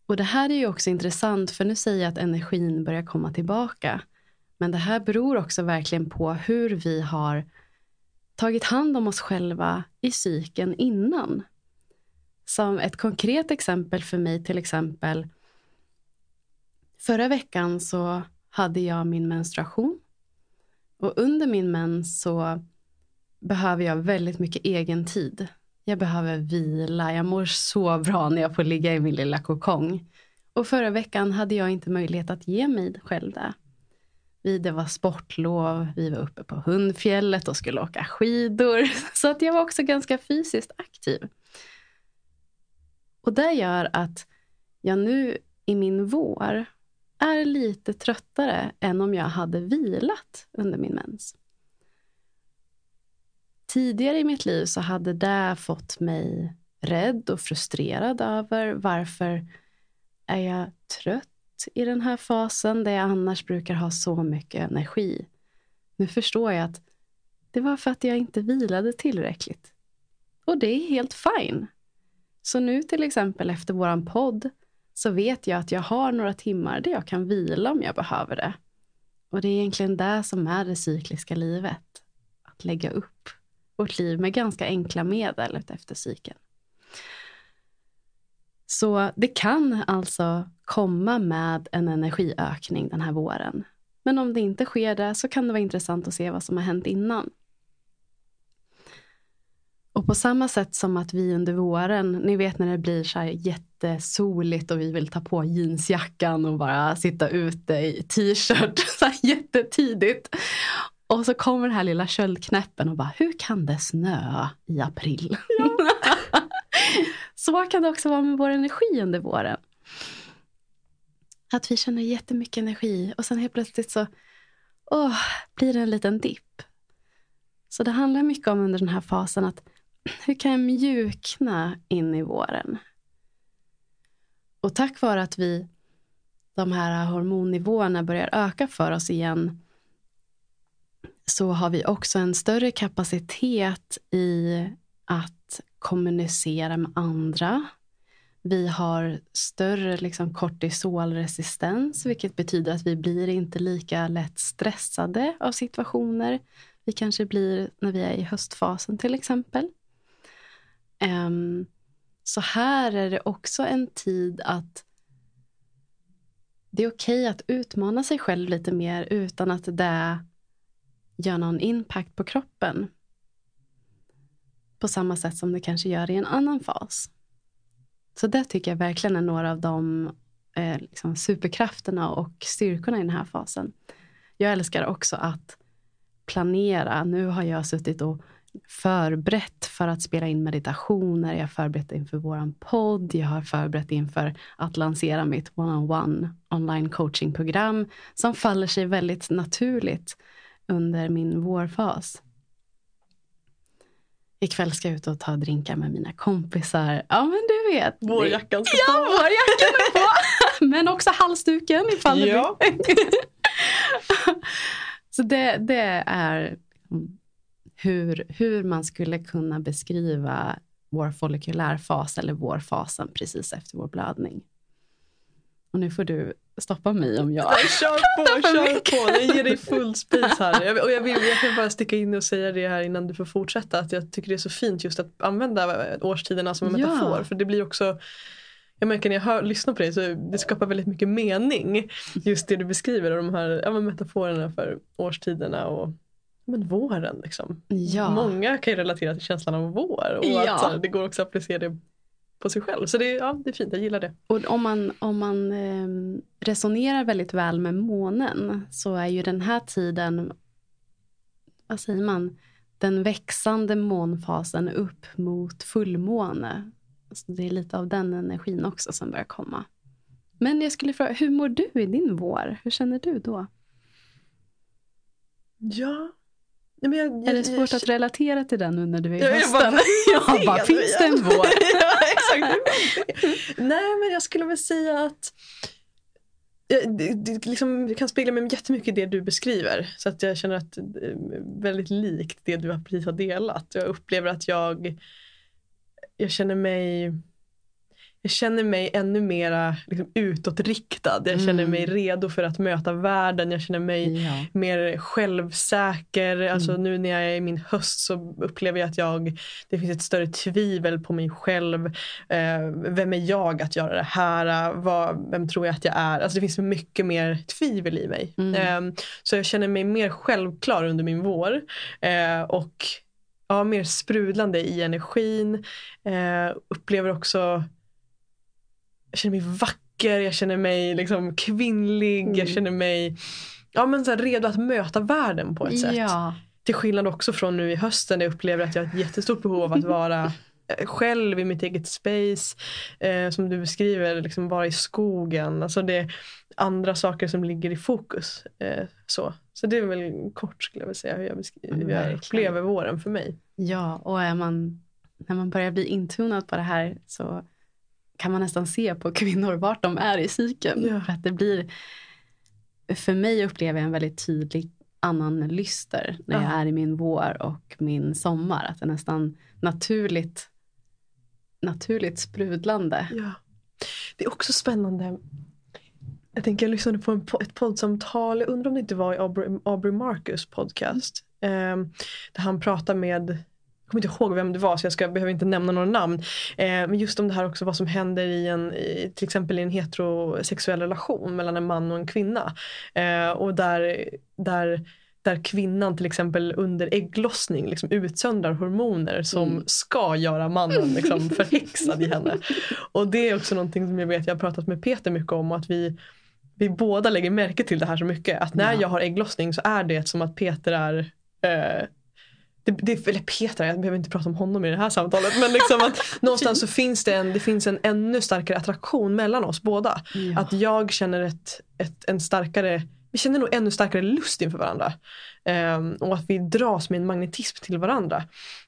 A: Och det här är ju också intressant, för nu säger jag att energin börjar komma tillbaka. Men det här beror också verkligen på hur vi har tagit hand om oss själva i psyken innan. Som ett konkret exempel för mig till exempel. Förra veckan så hade jag min menstruation. Och under min mens så behöver jag väldigt mycket egen tid. Jag behöver vila. Jag mår så bra när jag får ligga i min lilla kokong. Och förra veckan hade jag inte möjlighet att ge mig själv det. Det var sportlov, vi var uppe på Hundfjället och skulle åka skidor. Så att jag var också ganska fysiskt aktiv. Och det gör att jag nu i min vår är lite tröttare än om jag hade vilat under min mens. Tidigare i mitt liv så hade det fått mig rädd och frustrerad över varför är jag trött i den här fasen där jag annars brukar ha så mycket energi. Nu förstår jag att det var för att jag inte vilade tillräckligt. Och det är helt fine. Så nu till exempel efter våran podd så vet jag att jag har några timmar där jag kan vila om jag behöver det. Och det är egentligen det som är det cykliska livet. Att lägga upp vårt liv med ganska enkla medel efter cykeln. Så det kan alltså komma med en energiökning den här våren. Men om det inte sker det så kan det vara intressant att se vad som har hänt innan. Och på samma sätt som att vi under våren, ni vet när det blir så här jättesoligt och vi vill ta på jeansjackan och bara sitta ute i t-shirt så här jättetidigt. Och så kommer den här lilla köldknäppen och bara, hur kan det snöa i april? Ja. så kan det också vara med vår energi under våren. Att vi känner jättemycket energi och sen helt plötsligt så åh, blir det en liten dipp. Så det handlar mycket om under den här fasen att hur kan jag mjukna in i våren? Och tack vare att vi, de här hormonnivåerna börjar öka för oss igen så har vi också en större kapacitet i att kommunicera med andra. Vi har större liksom, kortisolresistens, vilket betyder att vi blir inte lika lätt stressade av situationer. Vi kanske blir när vi är i höstfasen till exempel. Um, så här är det också en tid att det är okej okay att utmana sig själv lite mer utan att det gör någon impact på kroppen. På samma sätt som det kanske gör i en annan fas. Så det tycker jag verkligen är några av de eh, liksom superkrafterna och styrkorna i den här fasen. Jag älskar också att planera. Nu har jag suttit och förberett för att spela in meditationer. Jag har förberett inför vår podd. Jag har förberett inför att lansera mitt one-on-one online coachingprogram som faller sig väldigt naturligt under min vårfas. Ikväll ska jag ut och ta drinkar med mina kompisar. Ja men du vet.
B: Vårjackan
A: ska ja, på. Ja, vårjackan är på. men också halsduken ifall ja. det blir. Så det, det är hur, hur man skulle kunna beskriva vår follikulärfas eller vårfasen precis efter vår blödning. Och nu får du stoppa mig om jag...
B: kör på, kör på. Jag ger dig full space här. Och jag, vill, jag kan bara sticka in och säga det här innan du får fortsätta. Att jag tycker det är så fint just att använda årstiderna som en
A: Ja.
B: metafor. För det blir också jag märker när jag hör, lyssnar på dig så det skapar väldigt mycket mening. Just det du beskriver och de här ja, metaforerna för årstiderna och men våren. Liksom.
A: Ja.
B: Många kan ju relatera till känslan av vår och
A: Ja.
B: att här, det går också att applicera det på sig själv. Så det, är- ja, det är fint, jag gillar det.
A: Och om man, om man eh, resonerar väldigt väl med månen så är ju den här tiden, vad säger man, den växande månfasen upp mot fullmåne. Så det är lite av den energin också som börjar komma. Men jag skulle fråga, hur mår du i din vår? Hur känner du då?
B: Ja. Nej, men jag,
A: Är det svårt att relatera till den nu när du är i
B: Ja, jag
A: hösten?
B: bara,
A: Jag bara, finns det en vår?
B: ja, exakt. Nej, men jag skulle väl säga att eh, det, det liksom, jag kan spegla mig jättemycket i det du beskriver. Så att jag känner att är väldigt likt det du precis har delat. Jag upplever att jag, jag känner mig jag känner mig ännu mera liksom, utåtriktad. Jag känner
A: Mm.
B: mig redo för att möta världen. Jag känner mig
A: Ja.
B: mer självsäker. Alltså
A: Mm.
B: nu när jag är i min höst så upplever jag att jag, det finns ett större tvivel på mig själv. Eh, vem är jag att göra det här? Vad, vem tror jag att jag är? Alltså det finns mycket mer tvivel i mig.
A: Mm.
B: Eh, så jag känner mig mer självklar under min vår. Eh, och ja, mer sprudlande i energin. Eh, upplever också jag känner mig vacker, jag känner mig liksom kvinnlig,
A: Mm.
B: jag känner mig ja, men så redo att möta världen på ett sätt.
A: Ja.
B: Till skillnad också från nu i hösten där jag upplever att jag har ett jättestort behov av att vara eh, själv i mitt eget space. Eh, som du beskriver, liksom vara i skogen. Alltså det är andra saker som ligger i fokus. Eh, så. så det är väl kort skulle jag vilja säga hur jag, hur jag upplever våren för mig.
A: Ja, och är man, när man börjar bli intunad på det här så kan man nästan se på kvinnor vart de är i cykeln.
B: Ja.
A: För att det blir, för mig upplever jag en väldigt tydlig annan lyster när jag
B: Ja.
A: är i min vår och min sommar. Att det är nästan naturligt, naturligt sprudlande.
B: Ja. Det är också spännande. Jag tänker jag lyssnade på en, ett poddsamtal, jag undrar om det inte var i Aubrey, Aubrey Marcus podcast. ehm, där han pratar med, jag kommer inte ihåg vem det var så jag ska, behöver inte nämna några namn. Eh, men just om det här också vad som händer i en, i, till exempel i en heterosexuell relation mellan en man och en kvinna. Eh, och där, där där kvinnan till exempel under ägglossning liksom utsöndrar hormoner som
A: Mm.
B: ska göra mannen liksom förhäxad i henne. Och det är också någonting som jag vet jag har pratat med Peter mycket om att vi, vi båda lägger märke till det här så mycket. Att när
A: Ja.
B: jag har ägglossning så är det som att Peter är eh, det, det, eller Peter, jag behöver inte prata om honom i det här samtalet. Men liksom att någonstans så finns det en, det finns en ännu starkare attraktion mellan oss båda.
A: Ja.
B: Att jag känner ett, ett, en starkare, vi känner nog ännu starkare lust inför varandra. Ehm, och att vi dras med en magnetism till varandra.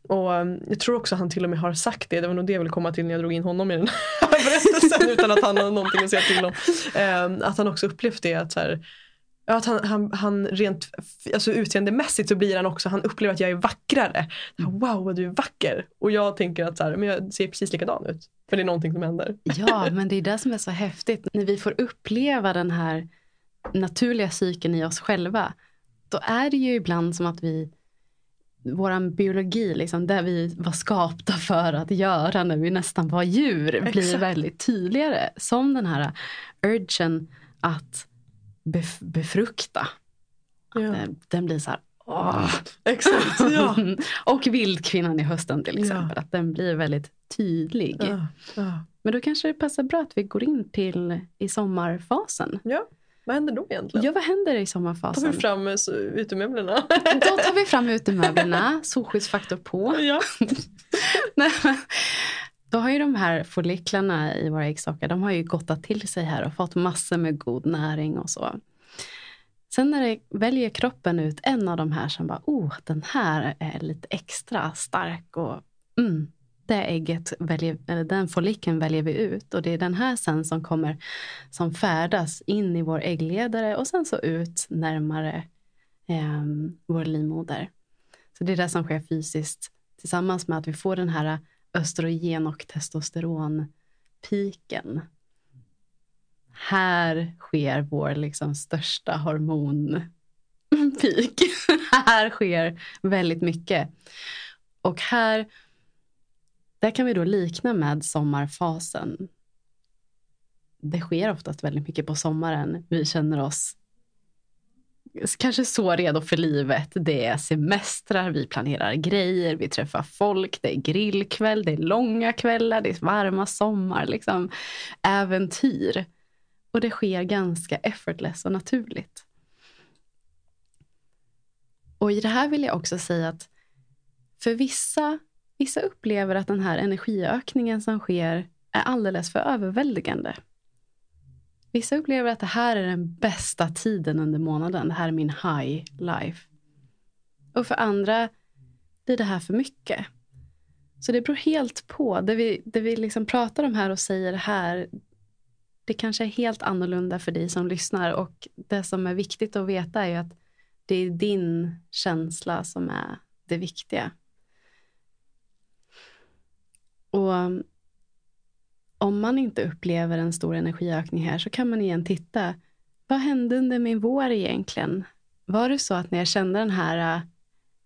B: Och ehm, jag tror också att han till och med har sagt det, det var nog det jag ville komma till när jag drog in honom i den här berättelsen utan att han har någonting att säga till om. Ehm, att han också upplevt det att så här, att han, han, han rent alltså utseendemässigt så blir han också, han upplever att jag är vackrare. Wow vad du är vacker. Och jag tänker att så här, men jag ser precis likadan ut. För det är någonting som händer.
A: Ja, men det är det som är så häftigt. När vi får uppleva den här naturliga cykeln i oss själva. Då är det ju ibland som att vi, våran biologi, liksom, det vi var skapta för att göra när vi nästan var djur, blir
B: Exakt.
A: väldigt tydligare. Som den här urgen att bef- befrukta.
B: Ja.
A: Eh, Den blir så här, åh.
B: Exakt, ja.
A: och vildkvinnan i hösten till
B: Ja.
A: exempel. Att den blir väldigt tydlig.
B: ja, ja.
A: Men då kanske det passar bra att vi går in till i sommarfasen.
B: Ja, vad händer då egentligen?
A: Ja, vad händer i
B: Tar
A: sommarfasen?
B: vi fram eh, utemöblerna?
A: Då tar vi fram utemöblerna, solskyddsfaktor på.
B: ja.
A: Nej, men då har ju de här folliklarna i våra äggstockar, de har ju gottat till sig här och fått massor med god näring och så. Sen när det väljer kroppen ut en av de här som bara, oh, den här är lite extra stark och mm, det ägget väljer, eller den follikeln väljer vi ut och det är den här sen som kommer som färdas in i vår äggledare och sen så ut närmare eh, vår livmoder. Så det är det som sker fysiskt tillsammans med att vi får den här östrogen och testosteronpiken. Här sker vår liksom största hormonpeak. här sker väldigt mycket. Och här där kan vi då likna med sommarfasen. Det sker oftast väldigt mycket på sommaren. Vi känner oss kanske så redo för livet. Det är semestrar, vi planerar grejer, vi träffar folk, det är grillkväll, det är långa kvällar, det är varma sommar, liksom äventyr. Och det sker ganska effortless och naturligt. Och i det här vill jag också säga att för vissa, vissa upplever att den här energiökningen som sker är alldeles för överväldigande. Vissa upplever att det här är den bästa tiden under månaden. Det här är min high life. Och för andra blir det här för mycket. Så det beror helt på. Det vi, det vi liksom pratar om här och säger här, det kanske är helt annorlunda för dig som lyssnar. Och det som är viktigt att veta är att det är din känsla som är det viktiga. Och om man inte upplever en stor energiökning här så kan man igen titta. Vad hände under min vår egentligen? Var det så att när jag kände den här uh,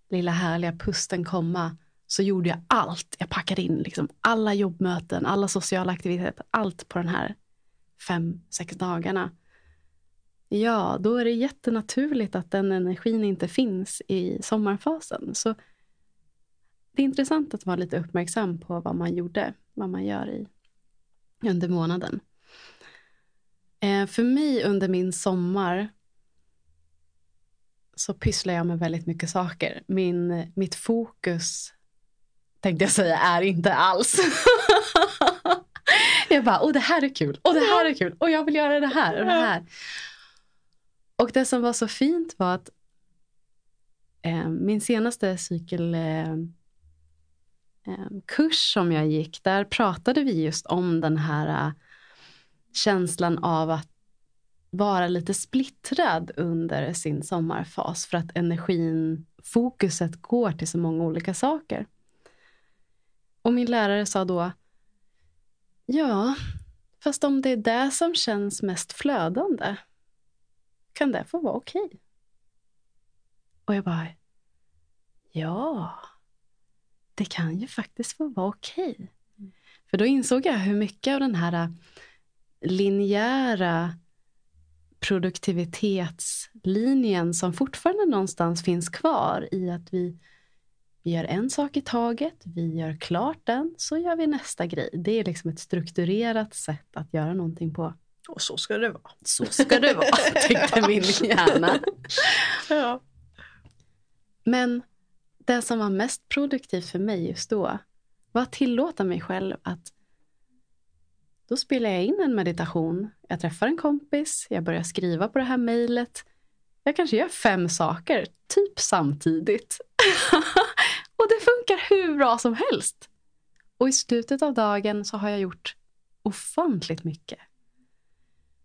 A: lilla härliga pusten komma så gjorde jag allt. Jag packade in liksom alla jobbmöten, alla sociala aktiviteter, allt på den här fem, sex dagarna. Ja, då är det jättenaturligt att den energin inte finns i sommarfasen. Så det är intressant att vara lite uppmärksam på vad man gjorde, vad man gör i under månaden. Eh, för mig under min sommar så pysslar jag med väldigt mycket saker. Min, mitt fokus, tänkte jag säga, är inte alls. jag bara, åh det här är kul, och det här är kul, och jag vill göra det här och det här. Och det som var så fint var att eh, min senaste cykel eh, Ehm, kurs som jag gick, där pratade vi just om den här äh, känslan av att vara lite splittrad under sin sommarfas för att energin, fokuset går till så många olika saker. Och min lärare sa då, ja, fast om det är det som känns mest flödande, kan det få vara okej? Okay? Och jag bara, ja det kan ju faktiskt få vara okej. Okay. För då insåg jag hur mycket av den här äh, linjära produktivitetslinjen som fortfarande någonstans finns kvar i att vi, vi gör en sak i taget, vi gör klart den, så gör vi nästa grej. Det är liksom ett strukturerat sätt att göra någonting på.
B: Och så ska det vara.
A: Så ska det vara, tyckte min hjärna.
B: ja.
A: Men det som var mest produktivt för mig just då var att tillåta mig själv att då spelar jag in en meditation. Jag träffar en kompis, jag börjar skriva på det här mejlet. Jag kanske gör fem saker, typ samtidigt. och det funkar hur bra som helst. Och i slutet av dagen så har jag gjort ofantligt mycket.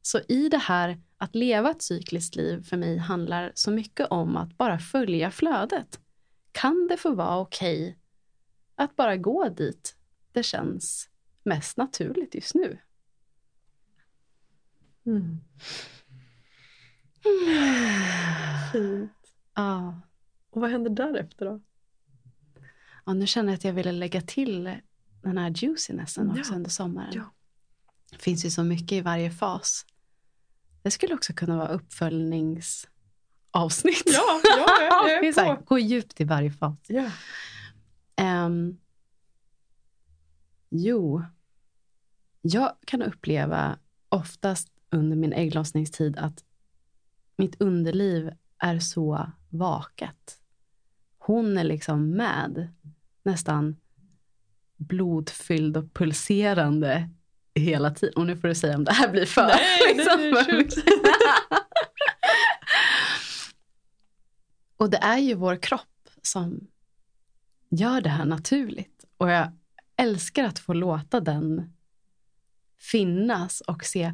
A: Så i det här att leva ett cykliskt liv för mig handlar så mycket om att bara följa flödet kan det få vara okej okay att bara gå dit det känns mest naturligt just nu.
B: Mm. Fint.
A: Ja.
B: Och vad händer därefter då?
A: Ja, nu känner jag att jag ville lägga till den här juicinessen också
B: ja.
A: under sommaren.
B: Ja.
A: Det finns ju så mycket i varje fas. Det skulle också kunna vara uppföljnings avsnitt.
B: Ja, ja jag är
A: på. Här, gå djupt i varje fas.
B: Ja.
A: Um, jo, jag kan uppleva oftast under min ägglossningstid att mitt underliv är så vaket. Hon är liksom med, nästan blodfylld och pulserande hela tiden. Och nu får du säga om det här blir för...
B: Nej, liksom,
A: Och det är ju vår kropp som gör det här naturligt. Och jag älskar att få låta den finnas och se,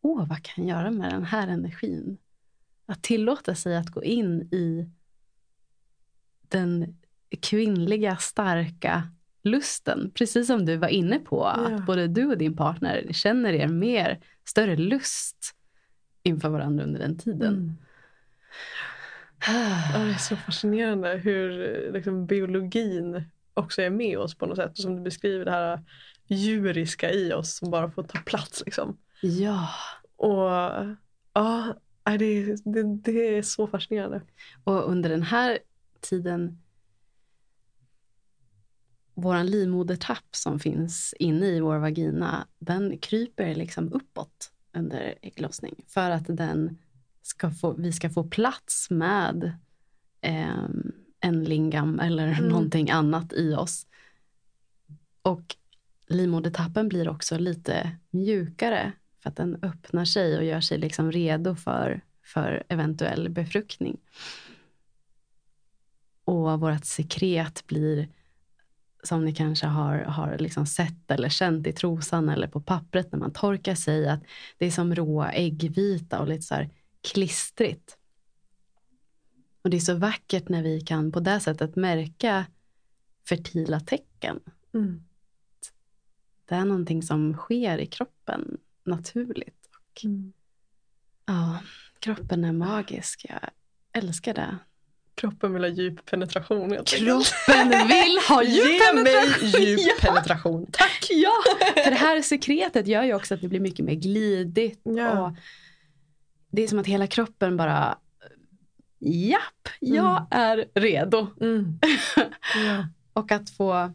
A: åh, vad kan jag göra med den här energin? Att tillåta sig att gå in i den kvinnliga, starka, lusten. Precis som du var inne på.
B: Ja.
A: Att både du och din partner känner er mer, större lust inför varandra under den tiden.
B: Mm. Ja, det är så fascinerande hur liksom, biologin också är med oss på något sätt. Och som du beskriver det här djuriska i oss som bara får ta plats. Liksom.
A: Ja.
B: Och ja, det, det, det är så fascinerande.
A: Och under den här tiden vår livmodertapp som finns inne i vår vagina, den kryper liksom uppåt under ägglossning för att den ska få, vi ska få plats med eh, en lingam eller
B: Mm.
A: någonting annat i oss. Och livmodertappen blir också lite mjukare för att den öppnar sig och gör sig liksom redo för, för eventuell befruktning. Och vårt sekret blir som ni kanske har, har liksom sett eller känt i trosan eller på pappret när man torkar sig. Att det är som rå äggvita och lite så här klistrigt. Och det är så vackert när vi kan på det sättet märka fertila tecken.
B: Mm.
A: Det är någonting som sker i kroppen naturligt. Och,
B: Mm.
A: ja, kroppen är magisk. Jag älskar det.
B: Kroppen vill ha djup penetration.
A: Kroppen vill ha djup
B: Ge mig
A: penetration.
B: djup
A: Ja.
B: penetration. Tack!
A: Ja, för det här sekretet gör ju också att det blir mycket mer glidigt.
B: Ja.
A: Och det är som att hela kroppen bara, japp, jag
B: Mm.
A: är redo.
B: Mm. Ja.
A: Och att få,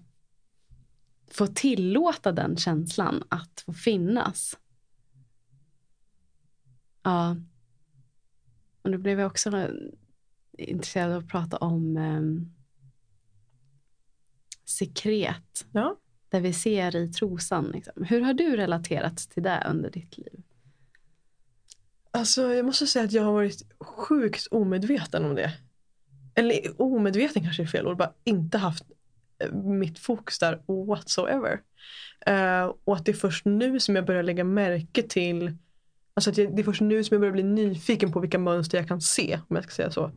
A: få tillåta den känslan att få finnas. Ja. Och nu blev jag också intresserad av att prata om um, sekret.
B: Ja.
A: Där vi ser i trosan. Liksom. Hur har du relaterat till det under ditt liv?
B: Alltså, jag måste säga att jag har varit sjukt omedveten om det. Eller omedveten kanske är fel ord. Bara inte haft eh, mitt fokus där whatsoever. Eh, och att det är först nu som jag börjar lägga märke till Alltså att jag, det är först nu som jag börjar bli nyfiken på vilka mönster jag kan se. Om jag ska säga så.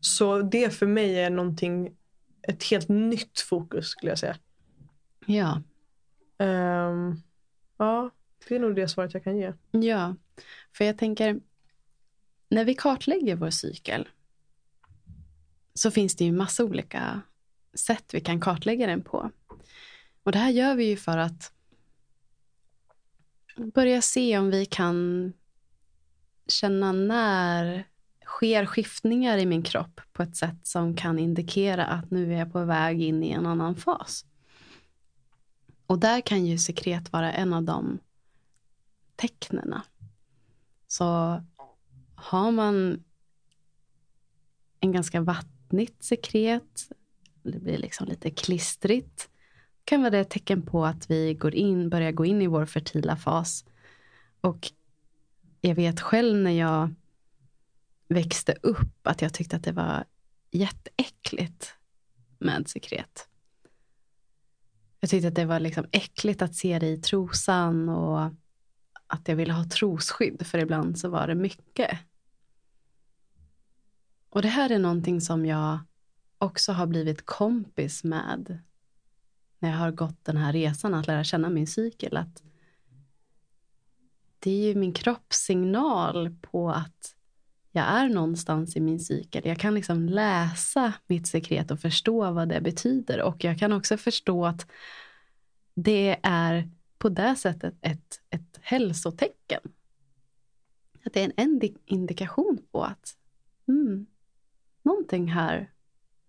B: Så det för mig är någonting, ett helt nytt fokus skulle jag säga.
A: Ja.
B: Ehm, ja, det är nog det svaret jag kan ge.
A: Ja, för jag tänker när vi kartlägger vår cykel så finns det ju massa olika sätt vi kan kartlägga den på. Och det här gör vi ju för att börja se om vi kan känna när sker skiftningar i min kropp på ett sätt som kan indikera att nu är jag på väg in i en annan fas. Och där kan ju sekret vara en av de tecknena. Så har man en ganska vattnigt sekret, det blir liksom lite klistrigt, kan vara det ett tecken på att vi går in, börjar gå in i vår fertila fas. Och jag vet själv när jag växte upp att jag tyckte att det var jätteäckligt med sekret. Jag tyckte att det var liksom äckligt att se det i trosan och att jag ville ha trosskydd för ibland så var det mycket. Och det här är någonting som jag också har blivit kompis med när jag har gått den här resan att lära känna min cykel. Att det är ju min kroppssignal på att jag är någonstans i min cykel. Jag kan liksom läsa mitt sekret och förstå vad det betyder. Och jag kan också förstå att det är på det sättet ett, ett hälsotecken. Att det är en indi- indikation på att mm, någonting här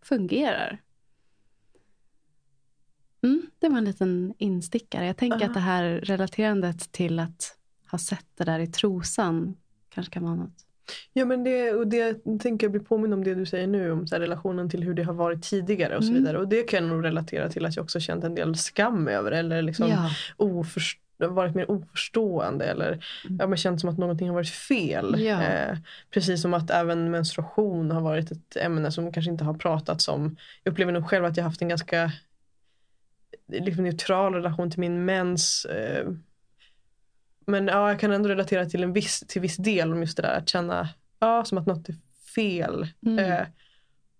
A: fungerar. Mm, det var en liten instickare. Jag tänker
B: Aha.
A: att det här relaterandet till att ha sett det där i trosan kanske kan vara något.
B: Ja men det, och det tänker jag bli påminn om det du säger nu om så här, relationen till hur det har varit tidigare och så
A: Mm.
B: vidare. Och det kan jag nog relatera till att jag också känt en del skam över eller liksom
A: ja.
B: oförst- varit mer oförstående eller
A: Mm.
B: ja, men känt som att någonting har varit fel.
A: Ja.
B: Eh, precis som att även menstruation har varit ett ämne som kanske inte har pratats om. Jag upplever nog själv att jag haft en ganska liksom, neutral relation till min mens. Eh, men ja, jag kan ändå relatera till en viss, till viss del om just det där att känna ja, som att något är fel.
A: Mm.
B: Eh,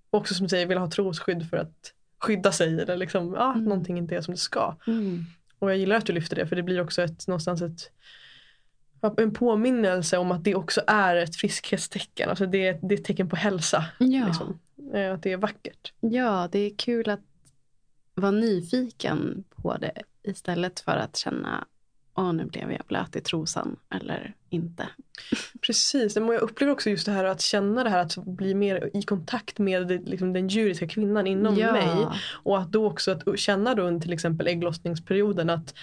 B: också som du säger, vill ha trosskydd för att skydda sig eller liksom, ja,
A: Mm.
B: någonting inte är som det ska.
A: Mm.
B: Och jag gillar att du lyfter det för det blir också ett, någonstans ett, en påminnelse om att det också är ett friskhetstecken. Alltså det, är- det är ett tecken på hälsa.
A: Ja.
B: Liksom. Eh, Att det är vackert.
A: ja, det är kul att vara nyfiken på det istället för att känna åh nu blev jag blöt i trosan eller inte.
B: Precis, men jag upplever också just det här att känna det här att bli mer i kontakt med liksom, den djuriska kvinnan inom
A: ja.
B: mig. Och att då också att känna då under till exempel ägglossningsperioden att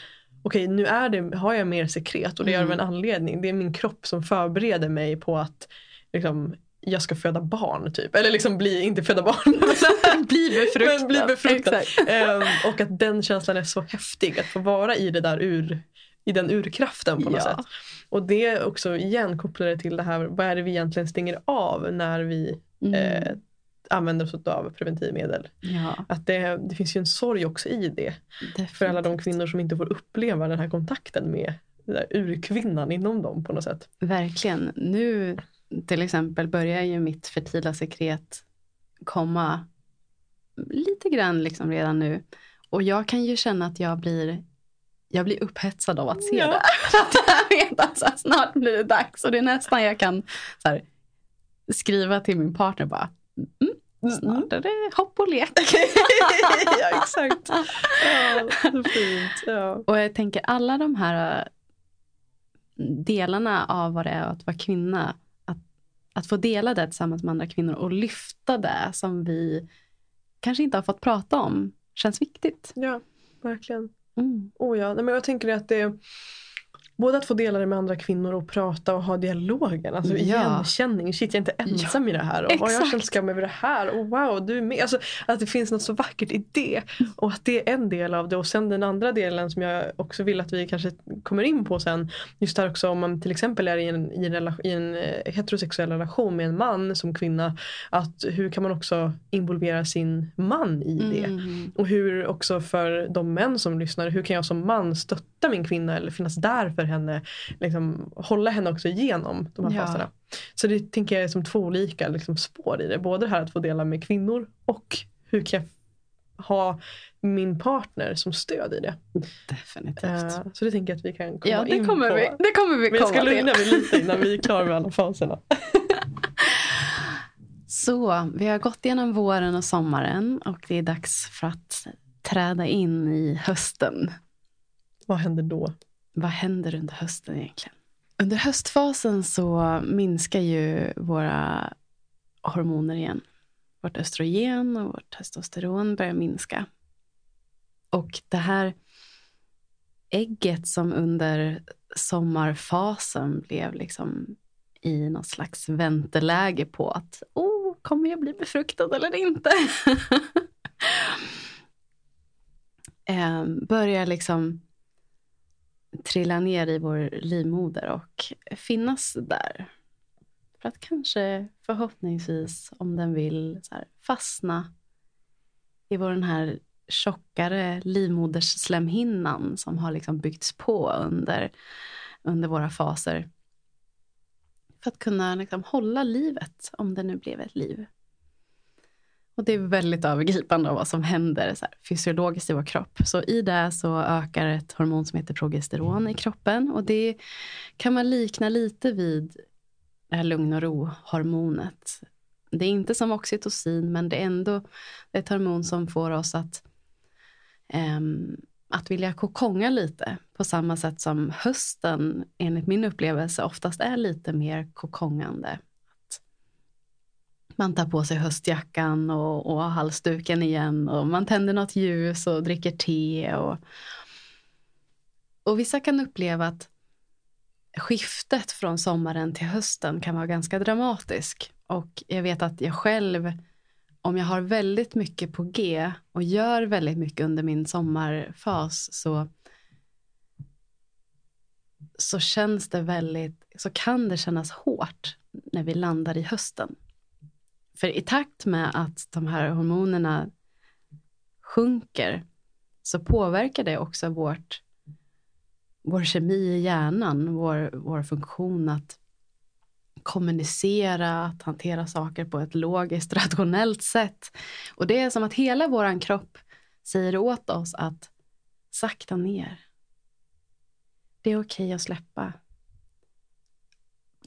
B: okej nu är det, har jag mer sekret och det gör
A: Mm.
B: av en anledning. Det är min kropp som förbereder mig på att liksom, jag ska föda barn typ. Eller liksom bli, inte föda barn.
A: Bli befruktad.
B: Men bli befruktad. Ehm, och att den känslan är så häftig att få vara i det där ur, i den urkraften på något
A: Ja.
B: sätt. Och det är också igen kopplade till det här, vad är det vi egentligen stänger av när vi
A: Mm.
B: eh, använder oss av preventivmedel.
A: ja,
B: Att det, det finns ju en sorg också i det. För alla de
A: definitivt.
B: kvinnor som inte får uppleva den här kontakten med där urkvinnan inom dem på något sätt.
A: Verkligen. Nu till exempel börjar ju mitt fertila sekret komma lite grann liksom redan nu. Och jag kan ju känna att jag blir, jag blir upphetsad av att se
B: Ja.
A: det. Jag vet att så här, snart blir det dags. Och det är nästan jag kan så här, skriva till min partner bara, mm, snart är det hopp och lek.
B: ja exakt. Ja, så fint. Ja.
A: Och jag tänker alla de här äh, delarna av vad det är att vara kvinna. Att, att få dela det tillsammans med andra kvinnor och lyfta det som vi kanske inte har fått prata om känns viktigt.
B: ja, verkligen.
A: Mm.
B: Oh ja, Nej, men jag tänker att det är både att få dela det med andra kvinnor och prata och ha dialogen. Alltså
A: Ja.
B: igenkänning. Shit, jag är inte ensam i det här. Och vad jag känner skam över det här. Och wow, du är med. Alltså, att det finns något så vackert i det. Och att det är en del av det. Och sen den andra delen som jag också vill att vi kanske kommer in på sen. Just där också om man till exempel är i en, i en, relation, i en eh, heterosexuell relation med en man som kvinna. Att hur kan man också involvera sin man i det?
A: Mm.
B: Och hur också för de män som lyssnar, hur kan jag som man stötta min kvinna eller finnas där för henne? Liksom, hålla henne också igenom de här
A: Ja.
B: faserna. Så det tänker jag är som två olika liksom, spår i det. Både det här att få dela med kvinnor och hur kan jag ha min partner som stöd i det.
A: Definitivt.
B: Eh, så det tänker jag att vi kan komma
A: ja, det
B: in
A: kommer
B: på.
A: vi, det kommer vi
B: Men jag
A: komma
B: ska lugna
A: till.
B: mig lite innan vi är klara med alla faserna.
A: Så, vi har gått igenom våren och sommaren och det är dags för att träda in i hösten.
B: Vad händer då?
A: Vad händer under hösten egentligen? Under höstfasen så minskar ju våra hormoner igen. Vårt östrogen och vårt testosteron börjar minska. Och det här ägget som under sommarfasen blev liksom i något slags vänteläge på att oh, kommer jag bli befruktad eller inte? eh, börjar liksom trilla ner i vår livmoder och finnas där. För att kanske förhoppningsvis, om den vill, så här, fastna i vår den här tjockare livmodersslemhinnan som har liksom byggts på under, under våra faser. För att kunna liksom hålla livet, om det nu blev ett liv. Och det är väldigt övergripande av vad som händer så här, fysiologiskt i vår kropp. Så i det så ökar ett hormon som heter progesteron i kroppen. Och det kan man likna lite vid det här lugn och ro-hormonet. Det är inte som oxytocin, men det är ändå ett hormon som får oss att, um, att vilja kokonga lite. På samma sätt som hösten, enligt min upplevelse, oftast är lite mer kokongande. Man tar på sig höstjackan och, och halsduken igen och man tänder något ljus och dricker te. Och, och vissa kan uppleva att skiftet från sommaren till hösten kan vara ganska dramatisk. Och jag vet att jag själv, om jag har väldigt mycket på G och gör väldigt mycket under min sommarfas så, så känns det väldigt, så kan det kännas hårt när vi landar i hösten. För i takt med att de här hormonerna sjunker så påverkar det också vårt vår kemi i hjärnan, vår, vår funktion att kommunicera, att hantera saker på ett logiskt, rationellt sätt. Och det är som att hela vår kropp säger åt oss att sakta ner. Det är okej okay att släppa.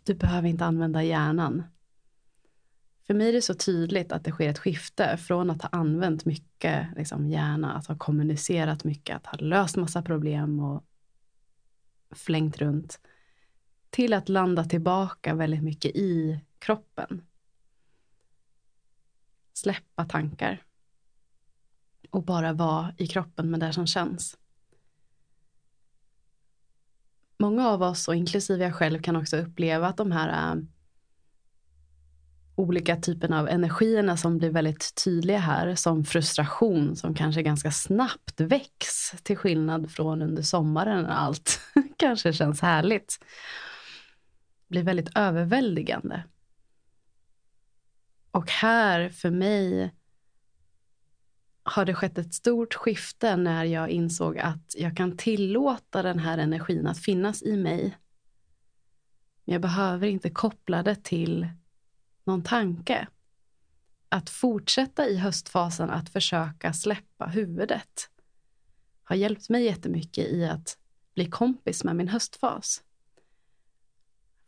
A: Du behöver inte använda hjärnan. För mig är det så tydligt att det sker ett skifte från att ha använt mycket liksom, hjärna, att ha kommunicerat mycket, att ha löst massa problem och flängt runt till att landa tillbaka väldigt mycket i kroppen. Släppa tankar. Och bara vara i kroppen med det som känns. Många av oss, och inklusive jag själv, kan också uppleva att de här äh, olika typerna av energierna som blir väldigt tydliga här, som frustration som kanske ganska snabbt väcks, till skillnad från under sommaren när allt kanske känns härligt blir väldigt överväldigande. Och här för mig har det skett ett stort skifte när jag insåg att jag kan tillåta den här energin att finnas i mig. Men jag behöver inte koppla det till någon tanke. Att fortsätta i höstfasen att försöka släppa huvudet har hjälpt mig jättemycket i att bli kompis med min höstfas.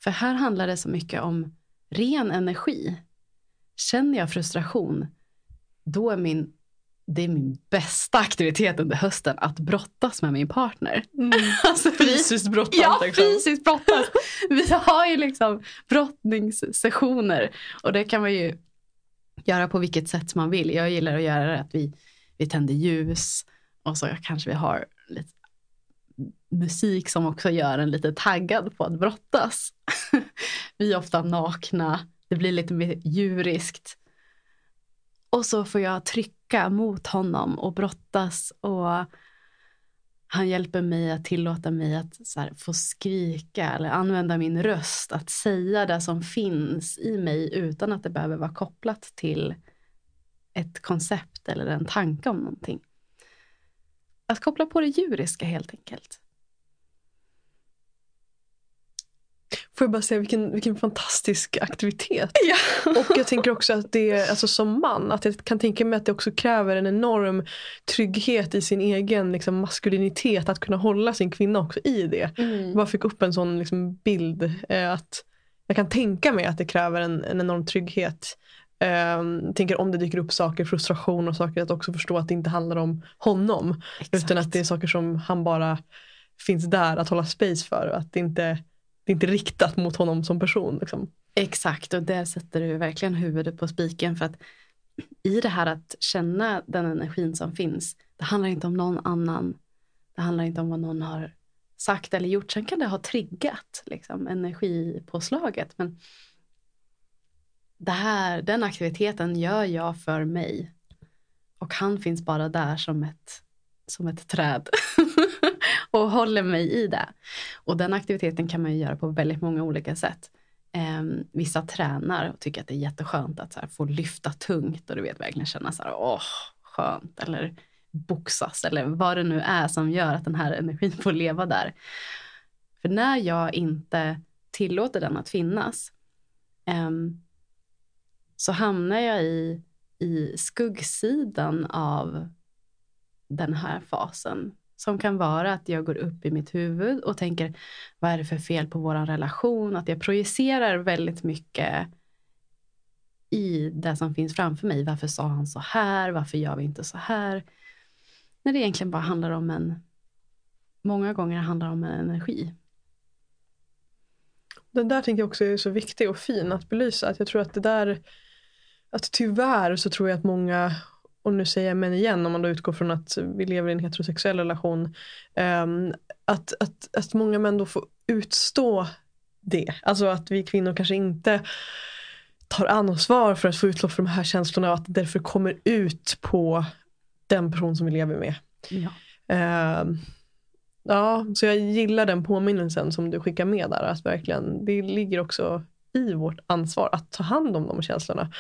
A: För här handlar det så mycket om ren energi. Känner jag frustration, då är min, det är min bästa aktivitet under hösten att brottas med min partner.
B: Mm. Alltså, fysiskt brottas.
A: Ja, liksom. fysiskt brottas. Vi har ju liksom brottningssessioner och det kan man ju göra på vilket sätt man vill. Jag gillar att göra det att vi, vi tänder ljus och så kanske vi har lite musik som också gör en lite taggad på att brottas. Vi är ofta nakna, det blir lite mer djuriskt. Och så får jag trycka mot honom och brottas och han hjälper mig att tillåta mig att här, få skrika eller använda min röst, att säga det som finns i mig utan att det behöver vara kopplat till ett koncept eller en tanke om någonting. Att koppla på det djuriska helt enkelt.
B: Får jag bara säga vilken, vilken fantastisk aktivitet.
A: Ja.
B: Och jag tänker också att det, alltså som man, att jag kan tänka mig att det också kräver en enorm trygghet i sin egen liksom, maskulinitet. Att kunna hålla sin kvinna också i det. Mm. Jag bara fick upp en sån liksom, bild. Eh, att Jag kan tänka mig att det kräver en, en enorm trygghet. Um, tänker om det dyker upp saker, frustration och saker, att också förstå att det inte handlar om honom. Exakt. Utan att det är saker som han bara finns där att hålla space för. Att det inte det är inte riktat mot honom som person. Liksom.
A: Exakt, och där sätter du verkligen huvudet på spiken. För att i det här att känna den energin som finns, det handlar inte om någon annan. Det handlar inte om vad någon har sagt eller gjort. Sen kan det ha triggat liksom, energipåslaget. Men det här, den aktiviteten gör jag för mig. Och han finns bara där som ett, som ett träd. och håller mig i det. Och den aktiviteten kan man ju göra på väldigt många olika sätt. Eh, vissa tränar och tycker att det är jätteskönt att här, få lyfta tungt och du vet verkligen känna så här, åh, skönt. Eller boxas eller vad det nu är som gör att den här energin får leva där. För när jag inte tillåter den att finnas eh, så hamnar jag i, i skuggsidan av den här fasen. Som kan vara att jag går upp i mitt huvud och tänker vad är det för fel på vår relation? Att jag projicerar väldigt mycket i det som finns framför mig. Varför sa han så här? Varför gör vi inte så här? När det egentligen bara handlar om en, många gånger handlar om en energi.
B: Den där tänker jag också är så viktig och fin att belysa. Att jag tror att det där, att tyvärr så tror jag att många och nu säger jag män igen om man då utgår från att vi lever i en heterosexuell relation. Um, att, att, att många män då får utstå det. Alltså att vi kvinnor kanske inte tar ansvar för att få utlopp för de här känslorna och att det därför kommer ut på den person som vi lever med.
A: Ja.
B: Um, ja, så jag gillar den påminnelsen som du skickar med där. Att verkligen, det ligger också i vårt ansvar att ta hand om de känslorna.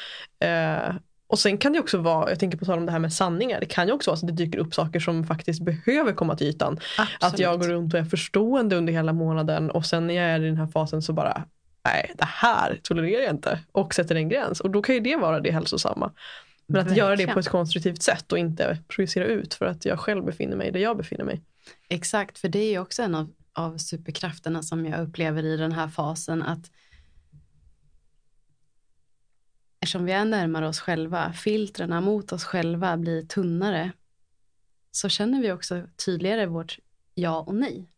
B: Uh, och sen kan det också vara, jag tänker på tal om det här med sanningar, det kan ju också vara så att det dyker upp saker som faktiskt behöver komma till ytan.
A: Absolut.
B: Att jag går runt och är förstående under hela månaden och sen när jag är i den här fasen så bara nej det här tolererar jag inte och sätter en gräns. Och då kan ju det vara det hälsosamma. Men att Verkligen. göra det på ett konstruktivt sätt och inte projicera ut för att jag själv befinner mig där jag befinner mig.
A: Exakt, för det är ju också en av, av superkrafterna som jag upplever i den här fasen att eftersom vi är närmare oss själva, filtrerna mot oss själva blir tunnare, så känner vi också tydligare vårt ja och nej.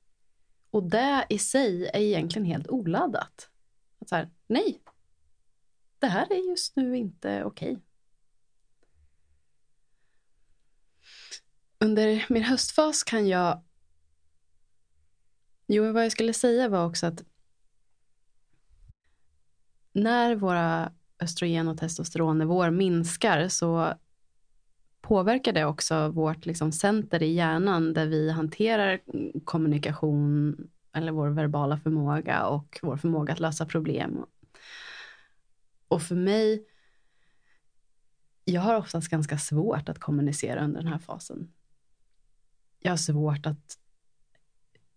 A: Och det i sig är egentligen helt oladdat. Att så här, nej, det här är just nu inte okej. Okay. Under min höstfas kan jag... Jo, vad jag skulle säga var också att när våra östrogen och testosteronnivåer minskar så påverkar det också vårt liksom center i hjärnan där vi hanterar kommunikation eller vår verbala förmåga och vår förmåga att lösa problem. Och för mig, jag har oftast ganska svårt att kommunicera under den här fasen. Jag har svårt att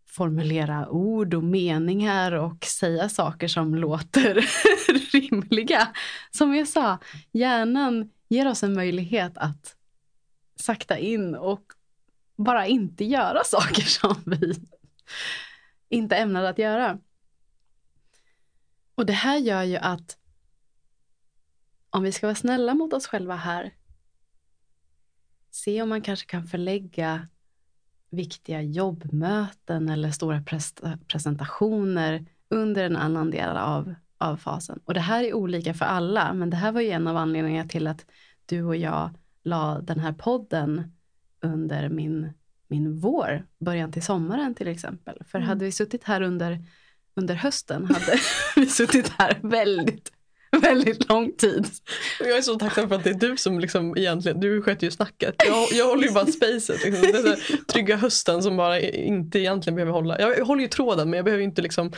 A: formulera ord och meningar och säga saker som låter rimliga. Som jag sa, hjärnan ger oss en möjlighet att sakta in och bara inte göra saker som vi inte ämnade att göra. Och det här gör ju att om vi ska vara snälla mot oss själva här, se om man kanske kan förlägga viktiga jobbmöten eller stora presentationer under en annan del av, av fasen. Och det här är olika för alla, men det här var ju en av anledningarna till att du och jag la den här podden under min, min vår, början till sommaren till exempel. För mm. hade vi suttit här under, under hösten hade vi suttit här väldigt väldigt lång tid.
B: Jag är så tacksam för att det är du som liksom egentligen, du sköter ju snacket. Jag, jag håller ju bara spacet. Liksom. Den trygga hösten som bara inte egentligen behöver hålla. Jag håller ju tråden men jag behöver inte liksom,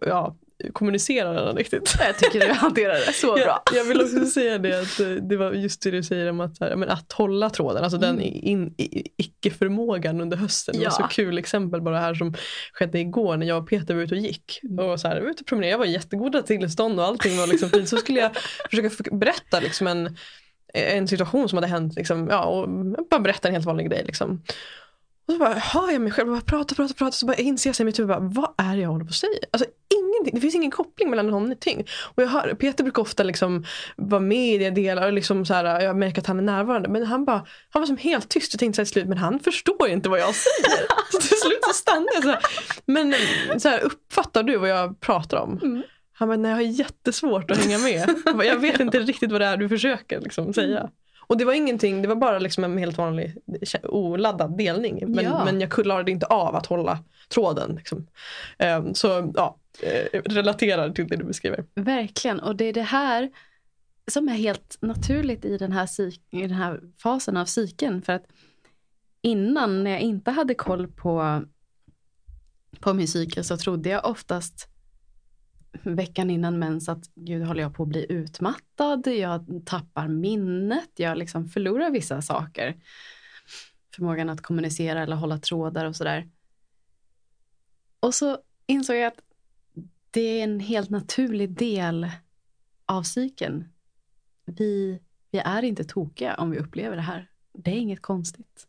B: ja, kommunicera den riktigt.
A: Jag tycker du hanterar det så bra.
B: Jag, jag vill också säga det att eh, det var just det du säger om att, men att hålla tråden, alltså mm. den in, icke-förmågan under hösten. Ja. Det var så kul exempel bara här som skedde igår när jag och Peter var ute och gick. Mm. Och så här, var ute och promenerade, jag var i jättegoda tillstånd och allting var liksom fint. Så skulle jag försöka berätta liksom en, en situation som hade hänt, liksom, ja, och bara berätta en helt vanlig grej. Liksom. Och så bara hör jag mig själv, bara prata, prata, prata. Så bara inser jag i mitt huvud, bara, vad är det jag håller på att säga? Alltså ingenting, det finns ingen koppling mellan någonting. Och jag hör, Peter brukar ofta liksom vara med i det delar och liksom så här, jag märker att han är närvarande. Men han, bara, han var som helt tyst och tänkte så här till slut, men han förstår inte vad jag säger. så till slut så stannar jag så här. Men så här, uppfattar du vad jag pratar om? Mm. Han bara, nej jag har jättesvårt att hänga med. Jag, bara, jag vet inte riktigt vad det är du försöker liksom, säga. Och det var ingenting, det var bara liksom en helt vanlig oladdad delning. Men, ja. men jag klarade inte av att hålla tråden. Liksom. Um, så ja, eh, relaterar till det du beskriver.
A: Verkligen, och det är det här som är helt naturligt i den här, i den här fasen av cykeln. För att innan, när jag inte hade koll på, på min cykel, så trodde jag oftast veckan innan mens att gud håller jag på att bli utmattad, jag tappar minnet, jag liksom förlorar vissa saker. Förmågan att kommunicera eller hålla trådar och sådär. Och så insåg jag att det är en helt naturlig del av cykeln. Vi, vi är inte tokiga om vi upplever det här. Det är inget konstigt.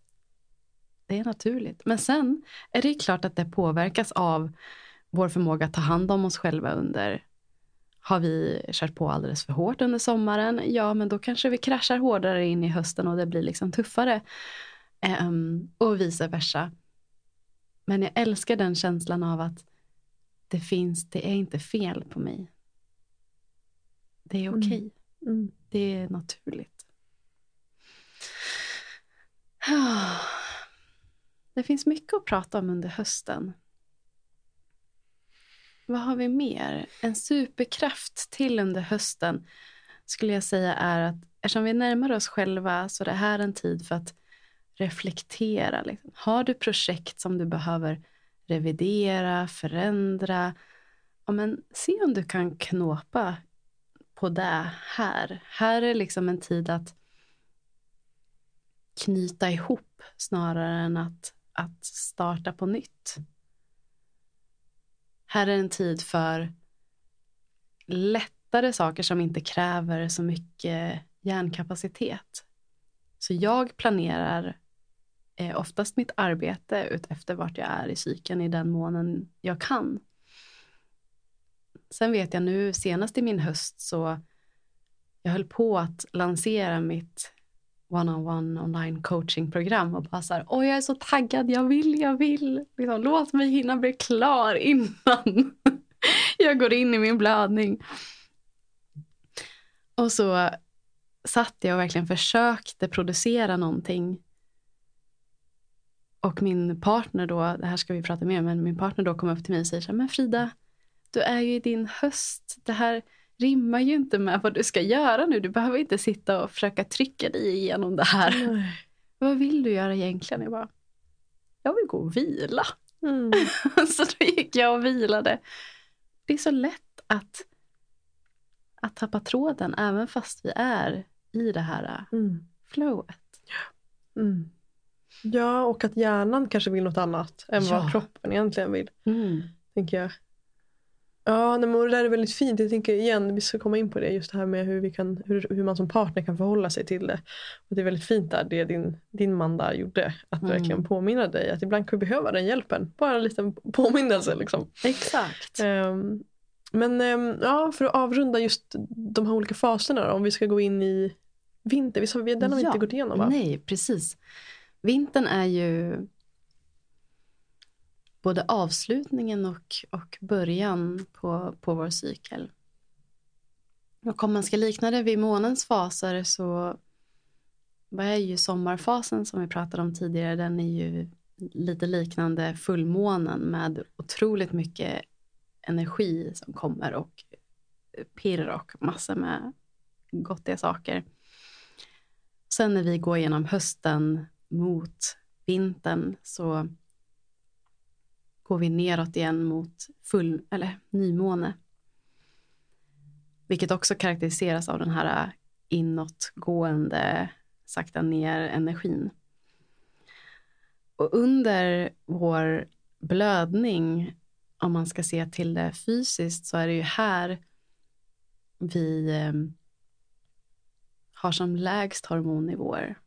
A: Det är naturligt. Men sen är det klart att det påverkas av vår förmåga att ta hand om oss själva under har vi kört på alldeles för hårt under sommaren? Ja, men då kanske vi kraschar hårdare in i hösten och det blir liksom tuffare. Um, och vice versa. Men jag älskar den känslan av att det finns, det är inte fel på mig. Det är okej. Okay. Mm. Mm. Det är naturligt. Det finns mycket att prata om under hösten. Vad har vi mer? En superkraft till under hösten skulle jag säga är att eftersom vi närmar oss själva så är det här en tid för att reflektera. Liksom. Har du projekt som du behöver revidera, förändra? Ja, men se om du kan knåpa på det här. Här är liksom en tid att knyta ihop snarare än att, att starta på nytt. Här är en tid för lättare saker som inte kräver så mycket hjärnkapacitet. Så jag planerar eh, oftast mitt arbete utefter vart jag är i cykeln i den månen jag kan. Sen vet jag nu senast i min höst så jag höll på att lansera mitt one-on-one online coachingprogram och bara så här, åh jag är så taggad, jag vill, jag vill. Liksom, låt mig hinna bli klar innan jag går in i min blödning. Och så satt jag och verkligen försökte producera någonting. Och min partner då, det här ska vi prata mer om, men min partner då kom upp till mig och säger så här, men Frida, du är ju i din höst. Det här rimmar ju inte med vad du ska göra nu. Du behöver inte sitta och försöka trycka dig igenom det här. Nej. Vad vill du göra egentligen? Jag bara, jag vill gå och vila. Mm. så då gick jag och vilade. Det är så lätt att, att tappa tråden även fast vi är i det här mm. flowet.
C: Mm. Ja, och att hjärnan kanske vill något annat än ja. vad kroppen egentligen vill. Mm. Tänker jag. Ja, nej, men det där är väldigt fint. Jag tänker igen, vi ska komma in på det, just det här med hur, vi kan, hur, hur man som partner kan förhålla sig till det. Och Det är väldigt fint där, det din, din man där gjorde. Att mm. verkligen påminna dig att ibland kan vi behöva den hjälpen. Bara en liten påminnelse. Liksom.
A: Exakt.
C: Um, men um, ja, för att avrunda just de här olika faserna då, om vi ska gå in i vinter. Vi, den har vi ja, inte gått igenom va?
A: Nej, precis. Vintern är ju både avslutningen och, och början på, på vår cykel. Och om man ska likna det vid månens faser så vad är ju sommarfasen som vi pratade om tidigare, den är ju lite liknande fullmånen med otroligt mycket energi som kommer och pirr och massor med gottiga saker. Sen när vi går igenom hösten mot vintern så går vi neråt igen mot full, eller nymåne. Vilket också karaktäriseras av den här inåtgående, sakta ner energin. Och under vår blödning, om man ska se till det fysiskt, så är det ju här vi eh, har som lägst hormonnivåer.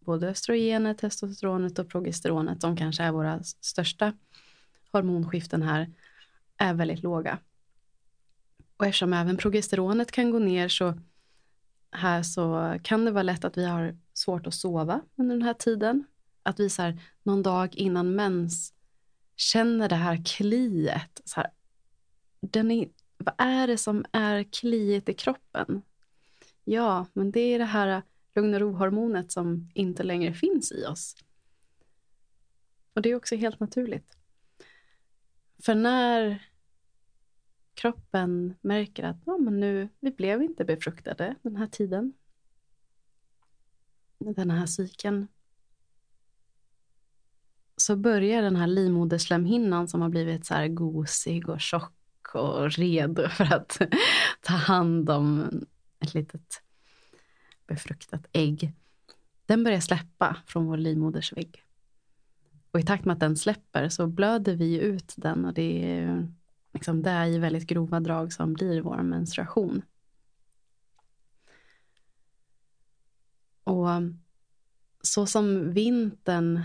A: Både östrogenet, testosteronet och progesteronet som kanske är våra största hormonskiften här är väldigt låga. Och eftersom även progesteronet kan gå ner så här så kan det vara lätt att vi har svårt att sova under den här tiden. Att vi så här, någon dag innan mens känner det här kliet. Så här, den är, vad är det som är kliet i kroppen? Ja, men det är det här lugn och ro-hormonet som inte längre finns i oss. Och det är också helt naturligt. För när kroppen märker att ja, men nu, vi blev inte befruktade den här tiden, den här cykeln, så börjar den här livmoderslemhinnan som har blivit så här gosig och tjock och redo för att ta hand om ett litet befruktat ägg. Den börjar släppa från vår livmodersvägg. Och i takt med att den släpper så blöder vi ut den och det är liksom det i väldigt grova drag som blir vår menstruation. Och så som vintern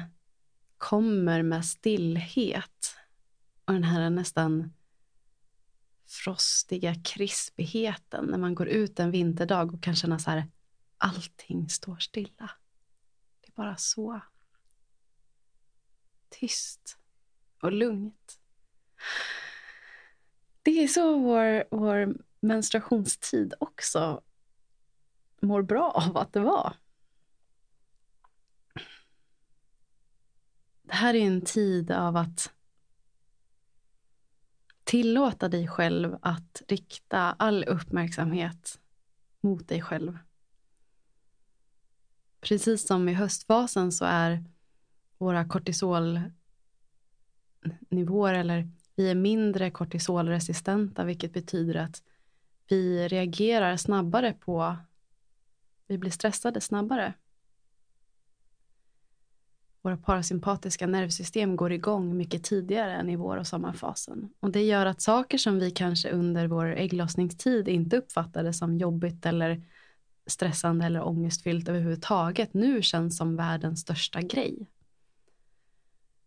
A: kommer med stillhet och den här nästan frostiga krispigheten när man går ut en vinterdag och kan känna så här allting står stilla. Det är bara så tyst och lugnt. Det är så vår, vår menstruationstid också mår bra av att det var. Det här är en tid av att tillåta dig själv att rikta all uppmärksamhet mot dig själv. Precis som i höstfasen så är våra kortisolnivåer eller vi är mindre kortisolresistenta vilket betyder att vi reagerar snabbare på, vi blir stressade snabbare. våra parasympatiska nervsystem går igång mycket tidigare än i vår och sommarfasen. Och det gör att saker som vi kanske under vår ägglossningstid inte uppfattade som jobbigt eller stressande eller ångestfyllt överhuvudtaget nu känns som världens största grej.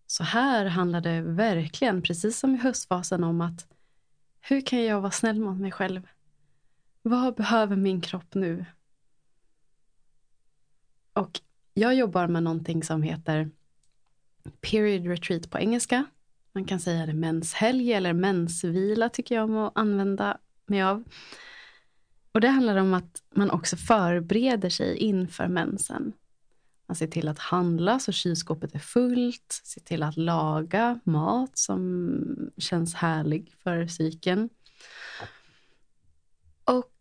A: Så här handlar det verkligen, precis som i höstfasen, om att hur kan jag vara snäll mot mig själv? Vad behöver min kropp nu? Och jag jobbar med någonting som heter period retreat på engelska. Man kan säga det menshelg eller mensvila tycker jag om att använda mig av. Och det handlar om att man också förbereder sig inför mensen. Man ser till att handla så kylskåpet är fullt, ser till att laga mat som känns härlig för psyken. Och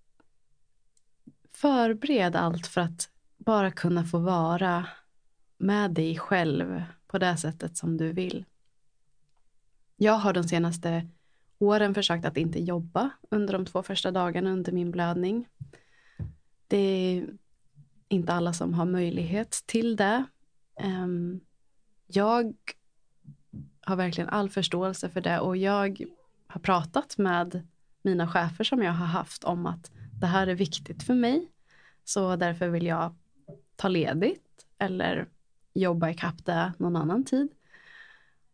A: förbered allt för att bara kunna få vara med dig själv på det sättet som du vill. Jag har de senaste åren försökt att inte jobba under de två första dagarna under min blödning. Det är inte alla som har möjlighet till det. Ehm, jag har verkligen all förståelse för det och jag har pratat med mina chefer som jag har haft om att det här är viktigt för mig. Så därför vill jag ta ledigt eller jobba ikapp det någon annan tid.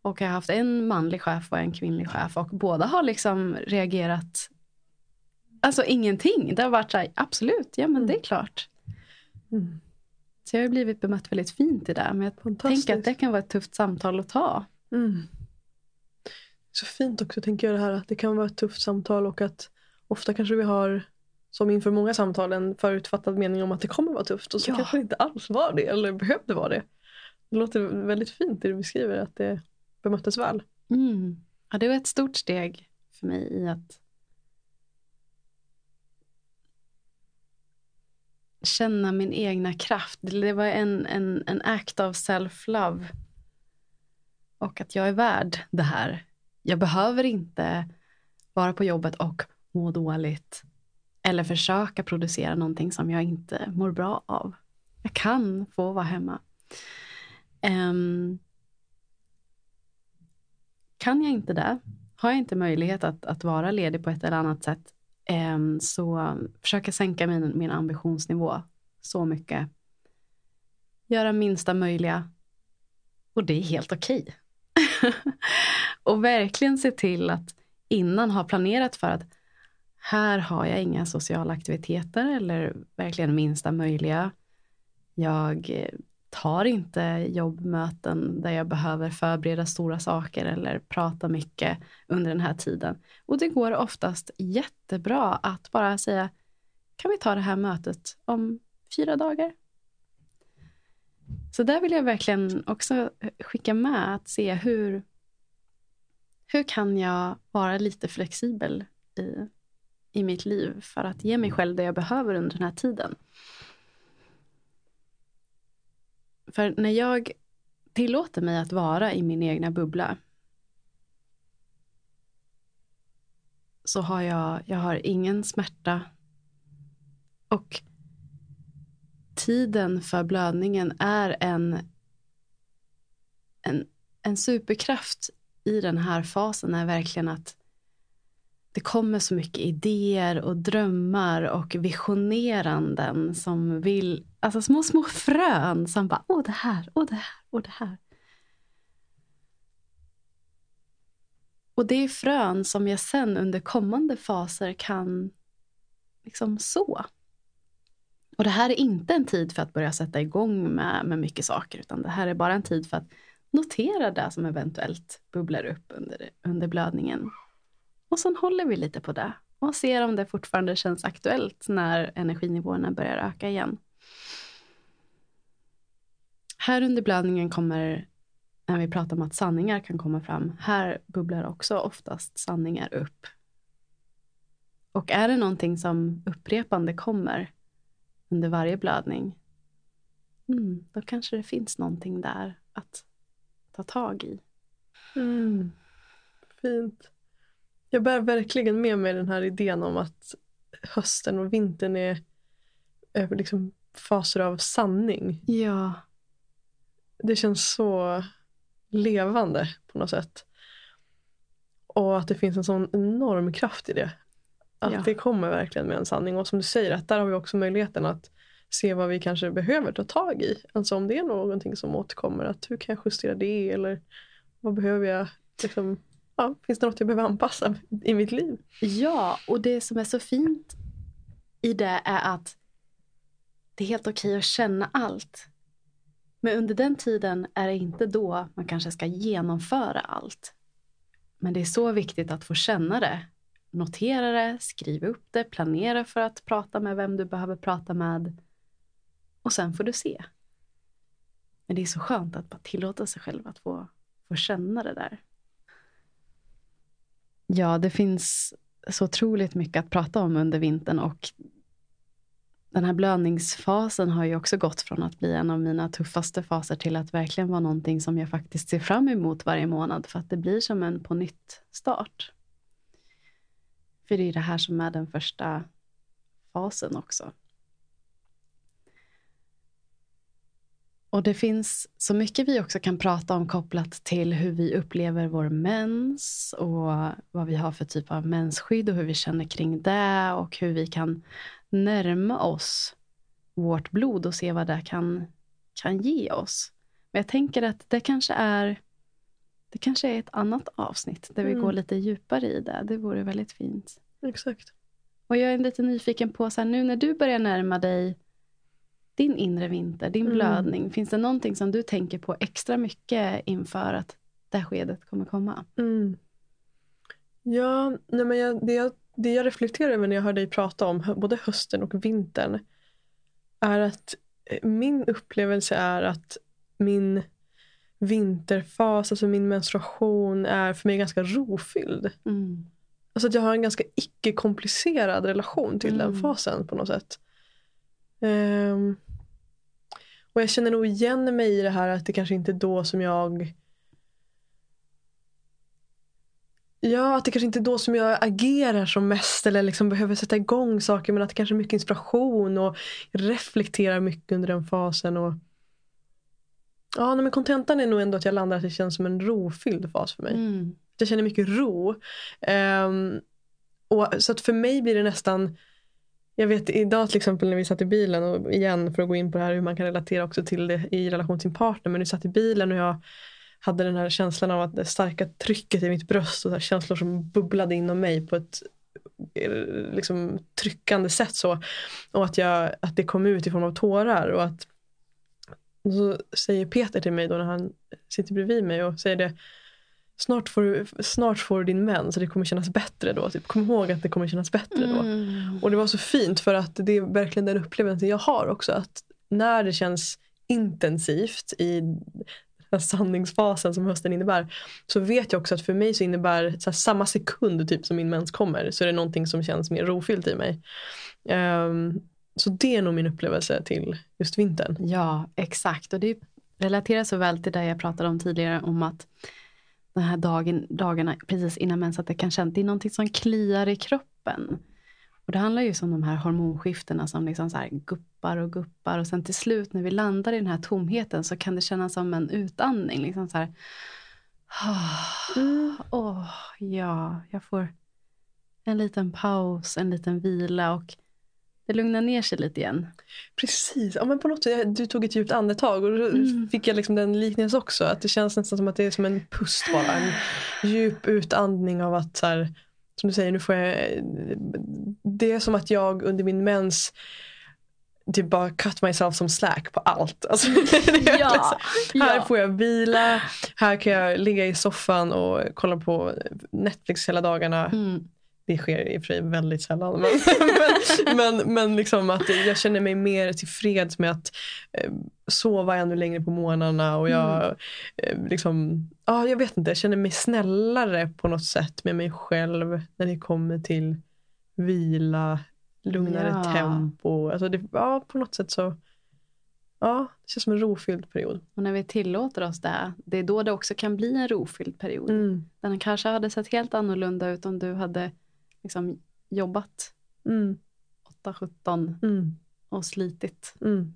A: Och jag har haft en manlig chef och en kvinnlig chef och båda har liksom reagerat Alltså ingenting. Det har varit så här, absolut, ja men det är mm. klart. Mm. Så jag har blivit bemött väldigt fint i det. Men jag tänker att det kan vara ett tufft samtal att ta. Mm.
C: Så fint också tänker jag det här att det kan vara ett tufft samtal och att ofta kanske vi har som inför många samtal en förutfattad mening om att det kommer vara tufft och så ja. kanske det inte alls var det eller behövde vara det. Det låter väldigt fint det du beskriver att det bemöttes väl.
A: Mm. Ja, det var ett stort steg för mig i att känna min egna kraft. Det var en, en, en act of self-love. Och att jag är värd det här. Jag behöver inte vara på jobbet och må dåligt. Eller försöka producera någonting som jag inte mår bra av. Jag kan få vara hemma. Um, kan jag inte det, har jag inte möjlighet att, att vara ledig på ett eller annat sätt, Ehm, så försöka sänka min, min ambitionsnivå så mycket. Göra minsta möjliga. Och det är helt okej. Okay. och verkligen se till att innan ha planerat för att här har jag inga sociala aktiviteter eller verkligen minsta möjliga. Jag eh, tar inte jobbmöten där jag behöver förbereda stora saker eller prata mycket under den här tiden. Och det går oftast jättebra att bara säga, kan vi ta det här mötet om fyra dagar? Så där vill jag verkligen också skicka med att se hur, hur kan jag vara lite flexibel i, i mitt liv för att ge mig själv det jag behöver under den här tiden. För när jag tillåter mig att vara i min egna bubbla så har jag, jag har ingen smärta. Och tiden för blödningen är en, en, en superkraft i den här fasen är verkligen att det kommer så mycket idéer och drömmar och visioneranden som vill, alltså små, små frön som bara, åh det här, åh det här, åh det här. Och det är frön som jag sen under kommande faser kan liksom så. Och det här är inte en tid för att börja sätta igång med, med mycket saker, utan det här är bara en tid för att notera det som eventuellt bubblar upp under, under blödningen. Och sen håller vi lite på det och ser om det fortfarande känns aktuellt när energinivåerna börjar öka igen. Här under blödningen kommer, när vi pratar om att sanningar kan komma fram, här bubblar också oftast sanningar upp. Och är det någonting som upprepande kommer under varje blödning, mm, då kanske det finns någonting där att ta tag i.
C: Mm. Fint. Jag bär verkligen med mig den här idén om att hösten och vintern är, är liksom faser av sanning.
A: Ja.
B: det känns så levande på något sätt. Och att det finns en sån enorm kraft i det. Att
A: Ja.
B: det kommer verkligen med en sanning. Och som du säger, att där har vi också möjligheten att se vad vi kanske behöver ta tag i. Alltså om det är någonting som återkommer, att hur kan jag justera det? Eller vad behöver jag? Liksom, ja, finns det något jag behöver anpassa i mitt liv?
A: Ja, och det som är så fint i det är att det är helt okej att känna allt. Men under den tiden är det inte då man kanske ska genomföra allt. Men det är så viktigt att få känna det. Notera det, skriva upp det, planera för att prata med vem du behöver prata med. Och sen får du se. Men det är så skönt att bara tillåta sig själv att få, få känna det där. Ja, det finns så otroligt mycket att prata om under vintern och den här blödningsfasen har ju också gått från att bli en av mina tuffaste faser till att verkligen vara någonting som jag faktiskt ser fram emot varje månad för att det blir som en på nytt start. För det är det här som är den första fasen också. Och det finns så mycket vi också kan prata om kopplat till hur vi upplever vår mens och vad vi har för typ av mensskydd och hur vi känner kring det och hur vi kan närma oss vårt blod och se vad det kan, kan ge oss. Men jag tänker att det kanske är det kanske är ett annat avsnitt där vi
B: Mm.
A: går lite djupare i det. Det vore väldigt fint.
B: Exakt.
A: Och jag är lite nyfiken på, så här, nu när du börjar närma dig din inre vinter, din
B: Mm.
A: blödning. Finns det någonting som du tänker på extra mycket inför att det här skedet kommer komma?
B: Mm. Ja, nej men jag, det, jag, det jag reflekterar över när jag hör dig prata om både hösten och vintern är att eh, min upplevelse är att min vinterfas, alltså min menstruation är för mig ganska rofylld.
A: Mm.
B: Alltså att jag har en ganska icke-komplicerad relation till den
A: Mm.
B: fasen på något sätt. Ehm, och jag känner nog igen mig i det här att det kanske inte är då som jag Ja, att det kanske inte är då som jag agerar som mest eller liksom behöver sätta igång saker men att det kanske är mycket inspiration och reflekterar mycket under den fasen. Och... Ja, men kontentan är nog ändå att jag landar att det känns som en rofylld fas för mig.
A: Mm.
B: Jag känner mycket ro. Ehm, och, så att för mig blir det nästan jag vet idag till exempel när vi satt i bilen och igen för att gå in på det här hur man kan relatera också till det i relation till sin partner. Men vi satt i bilen och jag hade den här känslan av att det starka trycket i mitt bröst och så här känslor som bubblade inom mig på ett liksom, tryckande sätt. Så. Och att, jag, att det kom ut i form av tårar. Och att och så säger Peter till mig då när han sitter bredvid mig och säger det Snart får, du, snart får du din mens så det kommer kännas bättre då. Typ, kom ihåg att det kommer kännas bättre då.
A: Mm.
B: Och det var så fint för att det är verkligen den upplevelsen jag har också. Att när det känns intensivt i sanningsfasen som hösten innebär. Så vet jag också att för mig så innebär så här, samma sekund typ som min mens kommer. Så är det någonting som känns mer rofyllt i mig. Ehm, så det är nog min upplevelse till just vintern.
A: Ja, exakt. Och det relaterar så väl till det jag pratade om tidigare om att den här dagen, dagarna precis innan mens att det kan kännas, det är någonting som kliar i kroppen. Och det handlar ju om de här hormonskiftena som liksom så här guppar och guppar och sen till slut när vi landar i den här tomheten så kan det kännas som en utandning. Liksom så här,
B: Mm.
A: åh, ja, jag får en liten paus, en liten vila och det lugnar ner sig lite igen.
B: Precis, ja, men på något sätt, du tog ett djupt andetag och då
A: Mm.
B: fick jag liksom den liknelsen också. Att det känns nästan som att det är som en pust bara. En djup utandning av att så här, som du säger, nu får jag, det är som att jag under min mens typ bara cut myself som slack på allt. Alltså,
A: Ja,
B: så. Här
A: ja.
B: får jag vila, här kan jag ligga i soffan och kolla på Netflix hela dagarna.
A: Mm.
B: Det sker i och för sig väldigt sällan. Men, men, men, men liksom att jag känner mig mer tillfreds med att eh, sova ännu längre på morgnarna. Och jag, eh, liksom, ja, jag vet inte, jag känner mig snällare på något sätt med mig själv när det kommer till vila, lugnare
A: Ja.
B: tempo. Alltså det, ja, på något sätt så Ja, det känns som en rofylld period.
A: Och när vi tillåter oss det, det är då det också kan bli en rofylld period.
B: Mm.
A: Den kanske hade sett helt annorlunda ut om du hade liksom jobbat
B: Mm.
A: 8-17
B: Mm.
A: och slitit.
B: Mm.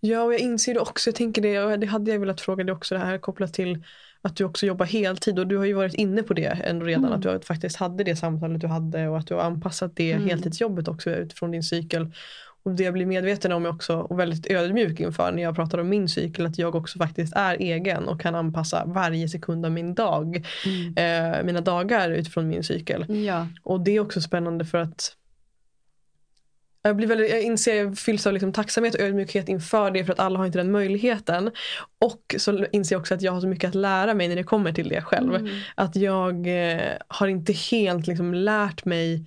B: Ja, och jag inser det också. Jag tänker det, och det hade jag velat fråga dig också, det här kopplat till att du också jobbar heltid. Och du har ju varit inne på det ändå redan,
A: Mm.
B: att du faktiskt hade det samtalet du hade och att du har anpassat det
A: Mm.
B: heltidsjobbet också utifrån din cykel. Och det jag blir medveten om är också, och väldigt ödmjuk inför när jag pratar om min cykel, att jag också faktiskt är egen och kan anpassa varje sekund av min dag, eh, mina dagar utifrån min cykel.
A: Ja.
B: Och det är också spännande för att jag, blir väldigt, jag inser jag fylls av liksom tacksamhet och ödmjukhet inför det för att alla har inte den möjligheten. Och så inser jag också att jag har så mycket att lära mig när det kommer till det själv.
A: Mm.
B: Att jag eh, har inte helt liksom, lärt mig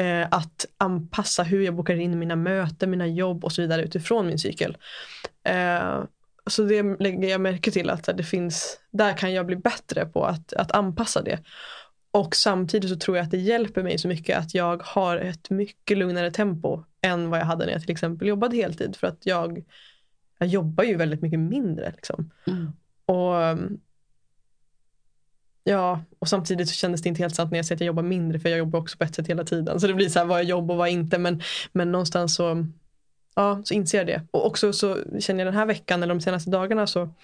B: eh, att anpassa hur jag bokar in mina möten, mina jobb och så vidare utifrån min cykel. Eh, så det lägger jag märke till att det finns, där kan jag bli bättre på att, att anpassa det. Och samtidigt så tror jag att det hjälper mig så mycket att jag har ett mycket lugnare tempo än vad jag hade när jag till exempel jobbade heltid. För att jag, jag jobbar ju väldigt mycket mindre. Liksom.
A: Mm.
B: Och, um, ja, och samtidigt så kändes det inte helt sant när jag säger att jag jobbar mindre för jag jobbar också på ett sätt hela tiden. Så det blir så här vad jag jobbar och vad är inte. Men, men någonstans så, ja, så inser jag det. Och också så känner jag den här veckan eller de senaste dagarna så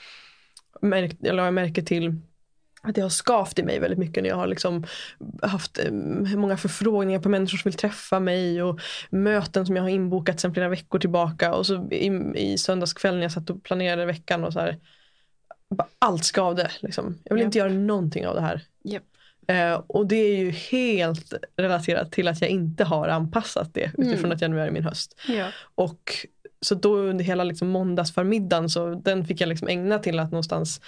B: märk, jag la märke till att det har skavt i mig väldigt mycket när jag har liksom haft eh, många förfrågningar på människor som vill träffa mig och möten som jag har inbokat sedan flera veckor tillbaka och så i, i söndagskväll när jag satt och planerade veckan och så här allt skavde liksom. Jag vill
A: Japp.
B: inte göra någonting av det här.
A: Japp.
B: Eh, och det är ju helt relaterat till att jag inte har anpassat det utifrån
A: Mm.
B: att jag nu är i min höst.
A: Ja.
B: Och så då under hela liksom måndagsförmiddagen så den fick jag liksom ägna till att någonstans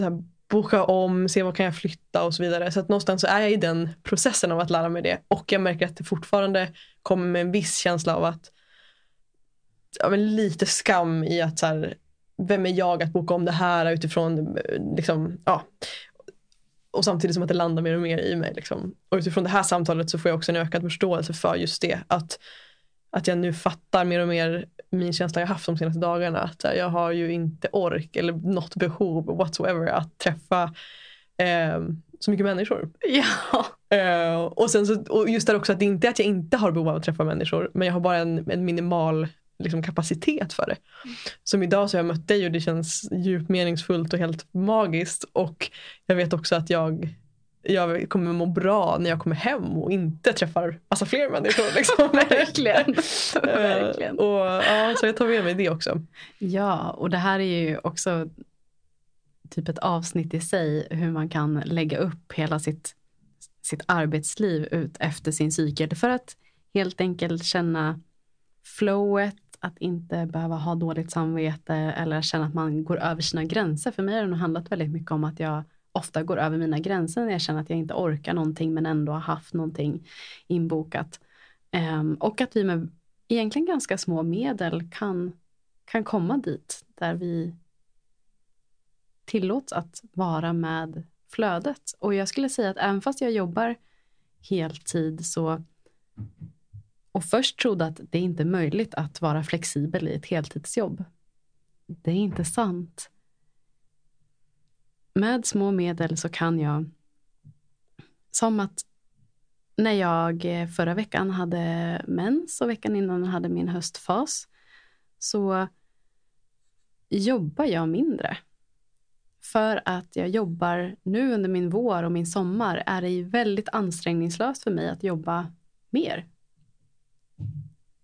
B: här, boka om, se vad kan jag flytta och så vidare. Så att någonstans så är jag i den processen av att lära mig det. Och jag märker att det fortfarande kommer med en viss känsla av att ja, men lite skam i att så här, vem är jag att boka om det här utifrån liksom, ja. Och samtidigt som att det landar mer och mer i mig. Liksom. Och utifrån det här samtalet så får jag också en ökad förståelse för just det. Att, att jag nu fattar mer och mer min känsla jag haft de senaste dagarna. Att jag har ju inte ork eller något behov whatsoever att träffa eh, så mycket människor.
A: Ja.
B: Eh, och, sen så, och just där också att det inte är att jag inte har behov av att träffa människor men jag har bara en, en minimal liksom, kapacitet för det. Som idag så har jag mött dig och det känns djupt meningsfullt och helt magiskt och jag vet också att jag jag kommer må bra när jag kommer hem och inte träffar massa fler människor. Liksom.
A: Verkligen. Verkligen.
B: Eh, och, ja, så jag tar med mig det också.
A: Ja, och det här är ju också typ ett avsnitt i sig hur man kan lägga upp hela sitt, sitt arbetsliv ut efter sin cykel för att helt enkelt känna flowet, att inte behöva ha dåligt samvete eller känna att man går över sina gränser. För mig har det nog handlat väldigt mycket om att jag ofta går över mina gränser när jag känner att jag inte orkar någonting men ändå har haft någonting inbokat. Um, och att vi med egentligen ganska små medel kan, kan komma dit där vi tillåts att vara med flödet. Och jag skulle säga att även fast jag jobbar heltid så och först trodde att det inte är möjligt att vara flexibel i ett heltidsjobb. Det är inte sant. Med små medel så kan jag, som att när jag eh, förra veckan hade mens och veckan innan hade min höstfas, så jobbar jag mindre. För att jag jobbar nu under min vår och min sommar är det väldigt ansträngningslöst för mig att jobba mer.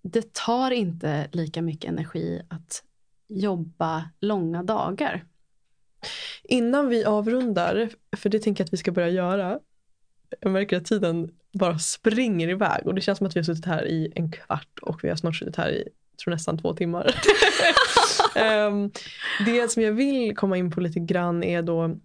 A: Det tar inte lika mycket energi att jobba långa dagar.
B: Innan vi avrundar, för det tänker jag att vi ska börja göra. Jag märker att tiden bara springer iväg och det känns som att vi har suttit här i en kvart och vi har snart suttit här i tror nästan två timmar. um, det som jag vill komma in på lite grann är då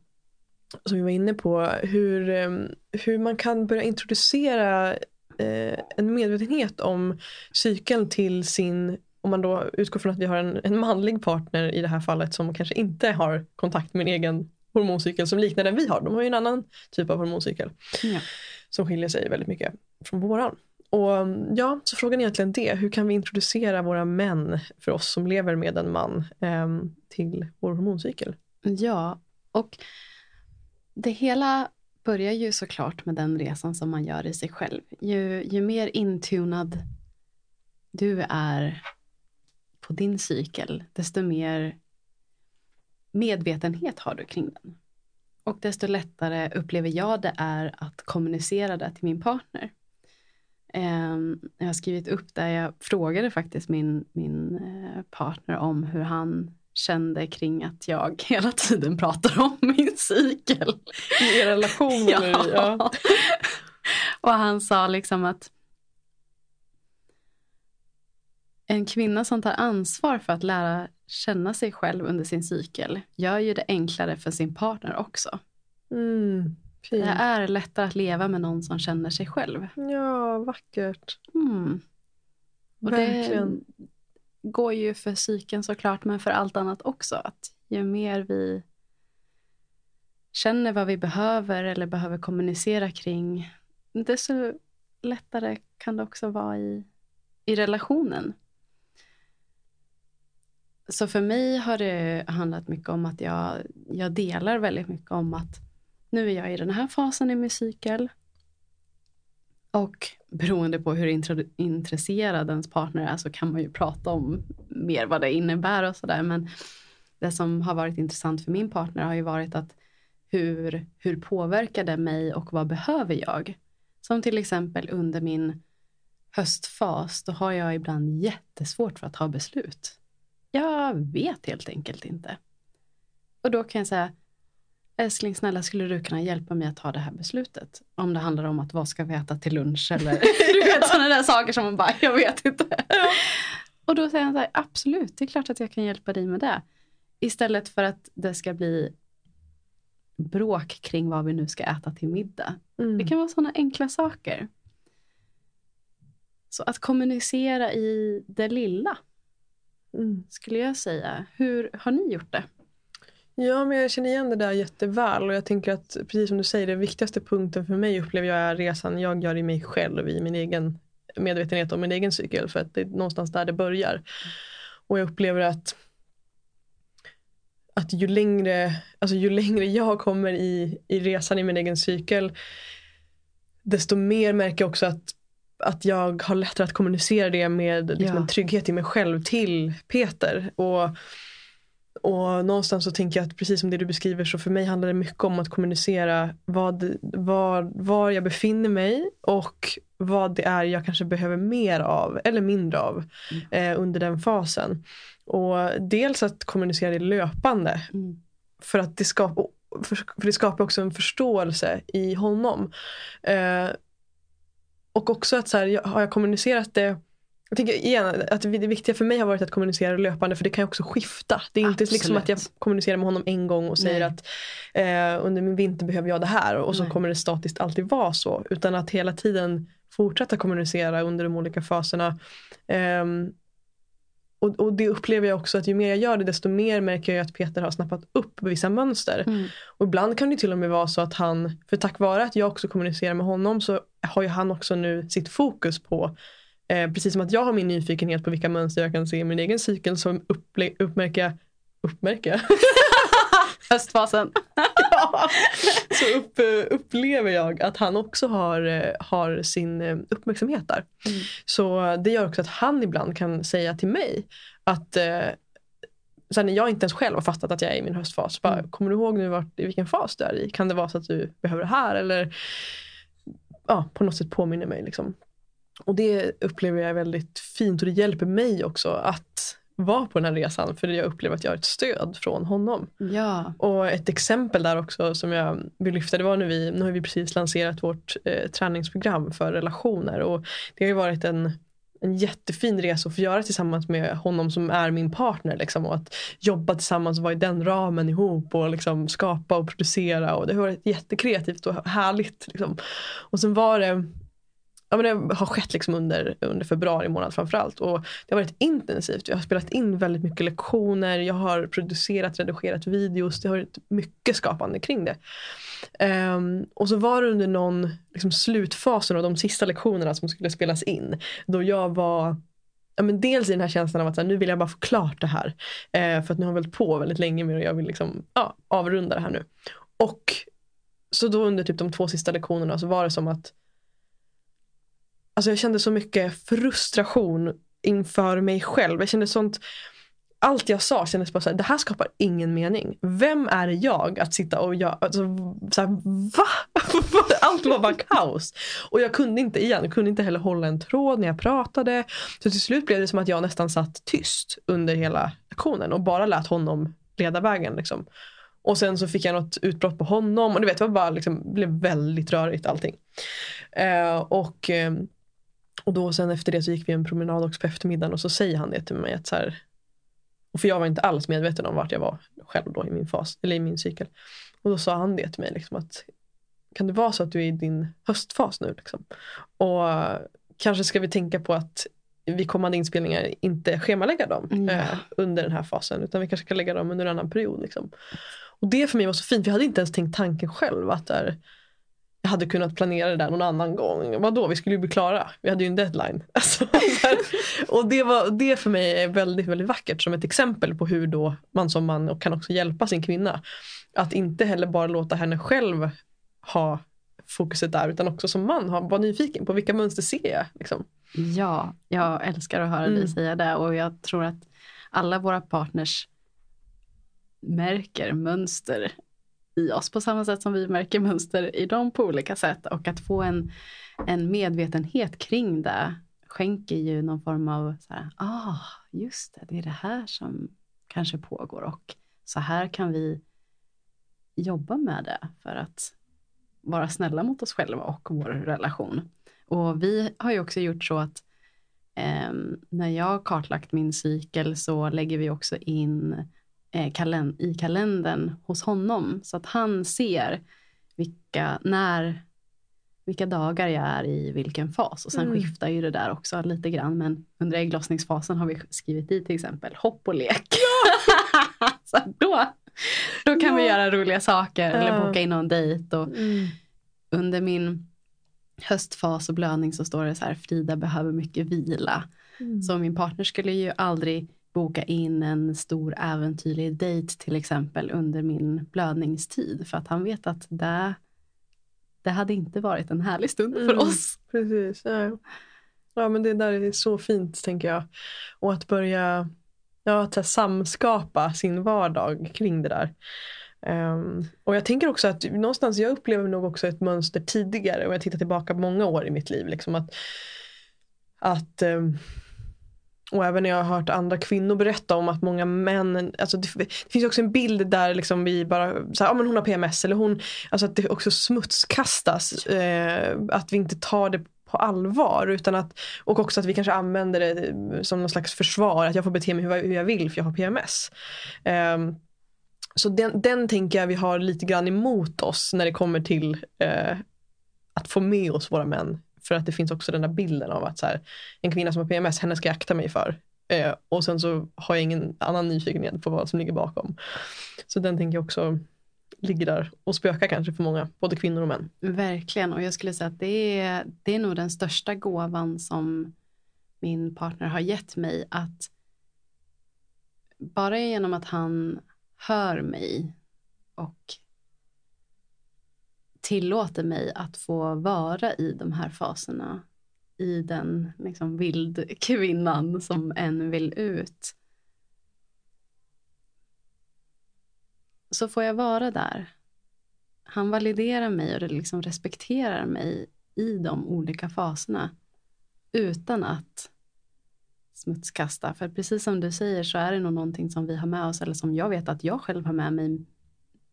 B: som vi var inne på hur, um, hur man kan börja introducera uh, en medvetenhet om cykeln till sin om man då utgår från att vi har en, en manlig partner i det här fallet som kanske inte har kontakt med en egen hormoncykel som liknar den vi har. De har ju en annan typ av hormoncykel
A: Ja.
B: som skiljer sig väldigt mycket från våran. Och ja, så frågan är egentligen det. Hur kan vi introducera våra män för oss som lever med en man ehm, till vår hormoncykel?
A: Ja, och det hela börjar ju såklart med den resan som man gör i sig själv. Ju, ju mer intunad du är på din cykel, desto mer medvetenhet har du kring den. Och desto lättare upplever jag det är att kommunicera det till min partner. Ehm, jag har skrivit upp där jag frågade faktiskt min, min eh, partner om hur han kände kring att jag hela tiden pratar om min cykel.
B: I er relation?
A: ja. ja. Och han sa liksom att en kvinna som tar ansvar för att lära känna sig själv under sin cykel gör ju det enklare för sin partner också.
B: Mm,
A: det är lättare att leva med någon som känner sig själv.
B: Ja, vackert.
A: Mm. Och Verkligen. Det går ju för psyken såklart, men för allt annat också. Att ju mer vi känner vad vi behöver eller behöver kommunicera kring, desto lättare kan det också vara i, i relationen. Så för mig har det handlat mycket om att jag, jag delar väldigt mycket om att nu är jag i den här fasen i min cykel. Och beroende på hur intresserad ens partner är så kan man ju prata om mer vad det innebär och sådär. Men det som har varit intressant för min partner har ju varit att hur, hur påverkar det mig och vad behöver jag? Som till exempel under min höstfas, då har jag ibland jättesvårt för att ta beslut. Jag vet helt enkelt inte. Och då kan jag säga, älskling snälla skulle du kunna hjälpa mig att ta det här beslutet? Om det handlar om att vad ska vi äta till lunch eller du vet sådana där saker som man bara, jag vet inte. Ja. Och då säger han så här, absolut, det är klart att jag kan hjälpa dig med det. Istället för att det ska bli bråk kring vad vi nu ska äta till middag. Mm. Det kan vara sådana enkla saker. Så att kommunicera i det lilla mm. skulle jag säga. Hur har ni gjort det?
B: Ja, men jag känner igen det där jätteväl och jag tänker att precis som du säger, den viktigaste punkten för mig upplever jag är resan jag gör i mig själv, i min egen medvetenhet om min egen cykel, för att det är någonstans där det börjar. Och jag upplever att att ju längre, alltså ju längre jag kommer i, i resan i min egen cykel, desto mer märker jag också att, att jag har lättare att kommunicera det med liksom, ja. en trygghet i mig själv till Peter. Och och någonstans så tänker jag att precis som det du beskriver så för mig handlar det mycket om att kommunicera vad, var, var jag befinner mig och vad det är jag kanske behöver mer av eller mindre av mm. eh, under den fasen. Och dels att kommunicera det löpande. Mm. För att det skapar, för, för det skapar också en förståelse i honom. Eh, och också att så här, har jag kommunicerat det jag tänker igen att det viktiga för mig har varit att kommunicera löpande för det kan ju också skifta. Det är inte liksom att jag kommunicerar med honom en gång och säger Nej. att eh, under min vinter behöver jag det här och så Nej. kommer det statiskt alltid vara så. Utan att hela tiden fortsätta kommunicera under de olika faserna. Eh, och, och, det upplever jag också att ju mer jag gör det desto mer märker jag att Peter har snappat upp vissa mönster. Mm. Och ibland kan det till och med vara så att han, för tack vare att jag också kommunicerar med honom så har ju han också nu sitt fokus på Eh, precis som att jag har min nyfikenhet på vilka mönster jag kan se i min egen cykel så upple- uppmärker jag uppmärker
A: Höstfasen.
B: ja, så upp, upplever jag att han också har, eh, har sin eh, uppmärksamhet där. Mm. Så det gör också att han ibland kan säga till mig att eh, sen när jag inte ens själv har fattat att jag är i min höstfas. Bara, mm. Kommer du ihåg nu vart, i vilken fas du är i? Kan det vara så att du behöver det här? Eller ja, på något sätt påminner mig. Liksom. Och det upplever jag är väldigt fint och det hjälper mig också att vara på den här resan för jag upplever att jag har ett stöd från honom.
A: Ja.
B: Och ett exempel där också som jag vill lyfta det var när vi, nu har vi precis lanserat vårt eh, träningsprogram för relationer och det har ju varit en en jättefin resa att få göra tillsammans med honom som är min partner. Liksom, och att jobba tillsammans och vara i den ramen ihop och liksom, skapa och producera. Och det har varit jättekreativt och härligt. Liksom. Och sen var det ja, men det har skett liksom under, under februari månad framförallt. Och det har varit intensivt. Jag har spelat in väldigt mycket lektioner. Jag har producerat, redigerat videos. Det har varit mycket skapande kring det. Um, och så var det under någon liksom, slutfasen av de sista lektionerna som skulle spelas in. Då jag var ja, men dels i den här känslan av att här, nu vill jag bara få klart det här. Eh, för att nu har jag hållit på väldigt länge med och jag vill liksom, ja, avrunda det här nu. Och så då under typ de två sista lektionerna så var det som att Alltså jag kände så mycket frustration inför mig själv. Jag kände sånt allt jag sa kändes bara så här, det här skapar ingen mening. Vem är jag att sitta och göra, alltså, så här, va? Allt var bara kaos. Och jag kunde inte igen, jag kunde inte heller hålla en tråd när jag pratade. Så till slut blev det som att jag nästan satt tyst under hela lektionen och bara lät honom leda vägen. Liksom. Och sen så fick jag något utbrott på honom och du vet, det var bara liksom, blev väldigt rörigt allting. Eh, och, eh, och då sen efter det så gick vi en promenad också på eftermiddagen och så säger han det till mig att så här, och för jag var inte alls medveten om vart jag var själv då i min fas, eller i min cykel. Och då sa han det till mig liksom att kan det vara så att du är i din höstfas nu liksom? Och kanske ska vi tänka på att vid kommande inspelningar inte schemalägga dem mm. eh, under den här fasen utan vi kanske ska lägga dem under en annan period. Liksom. Och det för mig var så fint för jag hade inte ens tänkt tanken själv att där, jag hade kunnat planera det där någon annan gång. Vadå, vi skulle ju bli klara. Vi hade ju en deadline. Alltså, och det, var, det för mig är väldigt, väldigt vackert som ett exempel på hur då man som man och kan också hjälpa sin kvinna. Att inte heller bara låta henne själv ha fokuset där utan också som man ha, vara nyfiken på vilka mönster ser jag. Liksom.
A: Ja, jag älskar att höra mm. dig säga det och jag tror att alla våra partners märker mönster i oss på samma sätt som vi märker mönster i dem på olika sätt. Och att få en, en medvetenhet kring det skänker ju någon form av, så här, ah, just det, det är det här som kanske pågår och så här kan vi jobba med det för att vara snälla mot oss själva och vår relation. Och vi har ju också gjort så att eh, när jag har kartlagt min cykel så lägger vi också in eh, kalend i kalendern hos honom så att han ser vilka, när, vilka dagar jag är i vilken fas. Och sen mm. skiftar ju det där också lite grann. Men under ägglossningsfasen har vi skrivit i till exempel hopp och lek. Ja! så då, då kan ja. vi göra roliga saker ja. eller boka in någon dejt. Och mm. Under min höstfas och blödning så står det så här Frida behöver mycket vila. Mm. Så min partner skulle ju aldrig boka in en stor äventyrlig dejt till exempel under min blödningstid för att han vet att det, det hade inte varit en härlig stund för mm, oss.
B: Precis. Ja. ja men det där är så fint tänker jag. Och att börja ja, att samskapa sin vardag kring det där. Um, och jag tänker också att någonstans, jag upplever nog också ett mönster tidigare och jag tittar tillbaka många år i mitt liv. Liksom att, att um, och även när jag har hört andra kvinnor berätta om att många män, alltså det, det finns också en bild där liksom vi bara, så här, ja men hon har PMS eller hon, alltså att det också smutskastas. Eh, att vi inte tar det på allvar. Utan att, och också att vi kanske använder det som någon slags försvar, att jag får bete mig hur jag vill för jag har PMS. Um, ehm, så den, den tänker jag vi har lite grann emot oss när det kommer till uh, att få med oss våra män för att det finns också den där bilden av att så här, en kvinna som har PMS, henne ska jag akta mig för. Eh, och sen så har jag ingen annan nyfikenhet på vad som ligger bakom. Så den tänker jag också ligger där och spökar kanske för många, både kvinnor och män.
A: Verkligen, och jag skulle säga att det är, det är nog den största gåvan som min partner har gett mig att bara genom att han hör mig och tillåter mig att få vara i de här faserna. I den liksom, vildkvinnan som än vill ut. Så får jag vara där. Han validerar mig och liksom respekterar mig i de olika faserna. Utan att smutskasta. För precis som du säger så är det nog någonting som vi har med oss. Eller som jag vet att jag själv har med mig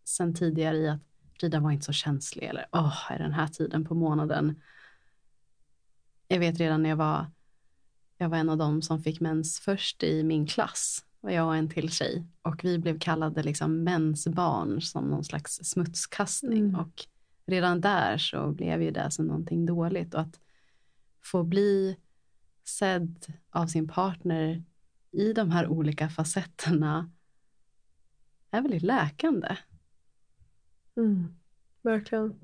A: sen tidigare i att Frida var inte så känslig eller åh, oh, är den här tiden på månaden. Jag vet redan när jag var, jag var en av dem som fick mens först i min klass. Och jag och en till tjej. Och vi blev kallade liksom mensbarn som någon slags smutskastning. Mm. Och redan där så blev ju det som någonting dåligt. Och att få bli sedd av sin partner i de här olika facetterna är väldigt läkande.
B: Mm, verkligen.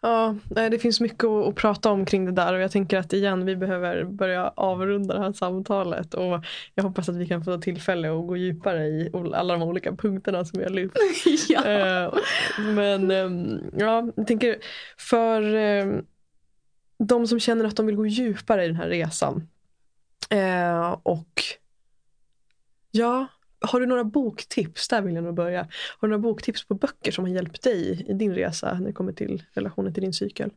B: Ja, det finns mycket att, prata om kring det där och jag tänker att igen vi behöver börja avrunda det här samtalet och jag hoppas att vi kan få tillfälle att gå djupare i alla de olika punkterna som vi har lyft. ja. Eh, men ehm, ja, jag tänker för ehm, de som känner att de vill gå djupare i den här resan Eh, och ja, har du några boktips? Där vill jag nog börja. Har du några boktips på böcker som har hjälpt dig i din resa när det kommer till relationen till din cykel?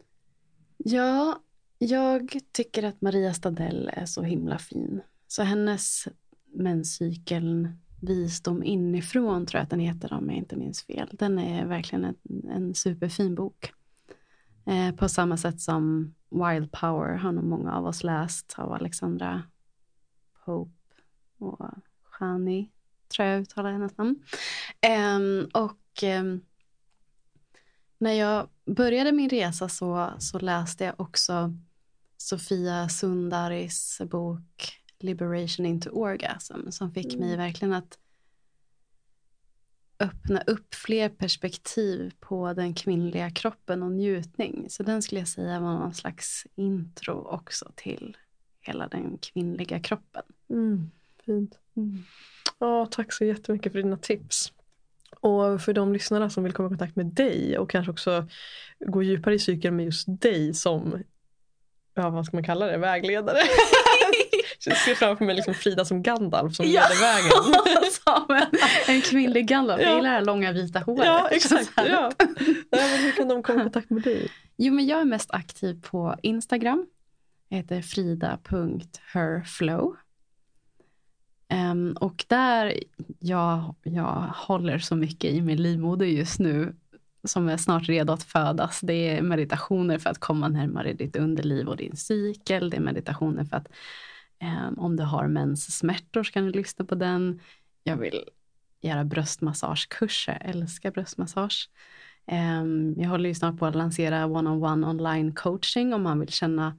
A: Ja, jag tycker att Maria Stadell är så himla fin. Så hennes menscykeln Visdom inifrån tror jag att den heter om jag inte minns fel. Den är verkligen en, en superfin bok. Eh, på samma sätt som Wild Power har nog många av oss läst av Alexandra Pope och Shani, tror jag uttalar hennes namn. Eh, och eh, när jag började min resa så, så läste jag också Sofia Sundaris bok Liberation into Orgasm som fick mm. mig verkligen att öppna upp fler perspektiv på den kvinnliga kroppen och njutning. Så den skulle jag säga var någon slags intro också till hela den kvinnliga kroppen.
B: Mm, fint. Mm. Ja, tack så jättemycket för dina tips. Och för de lyssnare som vill komma i kontakt med dig och kanske också gå djupare i cykeln med just dig som, ja vad ska man kalla det, vägledare. Jag ser framför mig liksom Frida som Gandalf som ja. leder vägen.
A: som en, en kvinnlig Gandalf. Ja. Jag gillar det här långa vita håret.
B: Ja, exakt. Ja. men hur kan de komma i kontakt med dig?
A: Jo, men jag är mest aktiv på Instagram. Jag heter frida.herflow. Um, och där jag, jag håller så mycket i min livmoder just nu som är snart redo att födas. Det är meditationer för att komma närmare ditt underliv och din cykel. Det är meditationer för att um, om du har menssmärtor så kan du lyssna på den. Jag vill göra bröstmassagekurser, jag älskar bröstmassage. Um, jag håller ju snart på att lansera one-on-one online coaching om man vill känna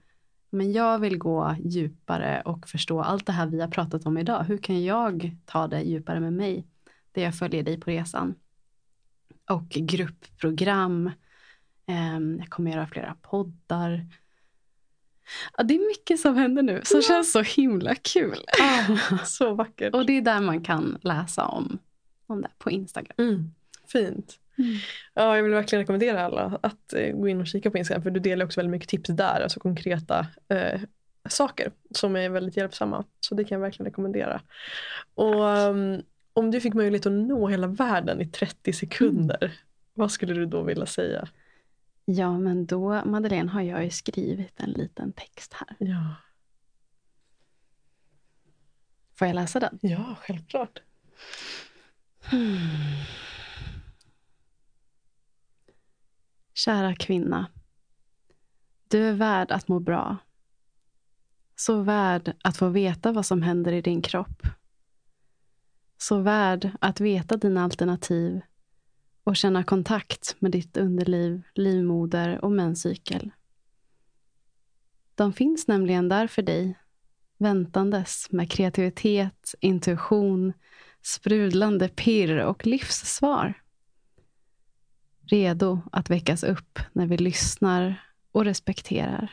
A: men jag vill gå djupare och förstå allt det här vi har pratat om idag. Hur kan jag ta det djupare med mig? Där jag följer dig på resan. Och gruppprogram. Um, jag kommer göra flera poddar. Ja, det är mycket som händer nu som ja. känns så himla kul.
B: Ah, så vackert.
A: och det är där man kan läsa om, om det på Instagram.
B: Mm, fint. Mm. Ja, jag vill verkligen rekommendera alla att eh, gå in och kika på Instagram för du delar också väldigt mycket tips där, alltså konkreta eh, saker som är väldigt hjälpsamma. Så det kan jag verkligen rekommendera. Och um, om du fick möjlighet att nå hela världen i 30 sekunder, mm. vad skulle du då vilja säga?
A: Ja, men då, Madeleine, har jag ju skrivit en liten text här.
B: Ja.
A: Får jag läsa den?
B: Ja, självklart.
A: Hmm. Kära kvinna. Du är värd att må bra. Så värd att få veta vad som händer i din kropp. Så värd att veta dina alternativ och känna kontakt med ditt underliv, livmoder och menscykel. De finns nämligen där för dig, väntandes med kreativitet, intuition, sprudlande pirr och livssvar. Redo att väckas upp när vi lyssnar och respekterar.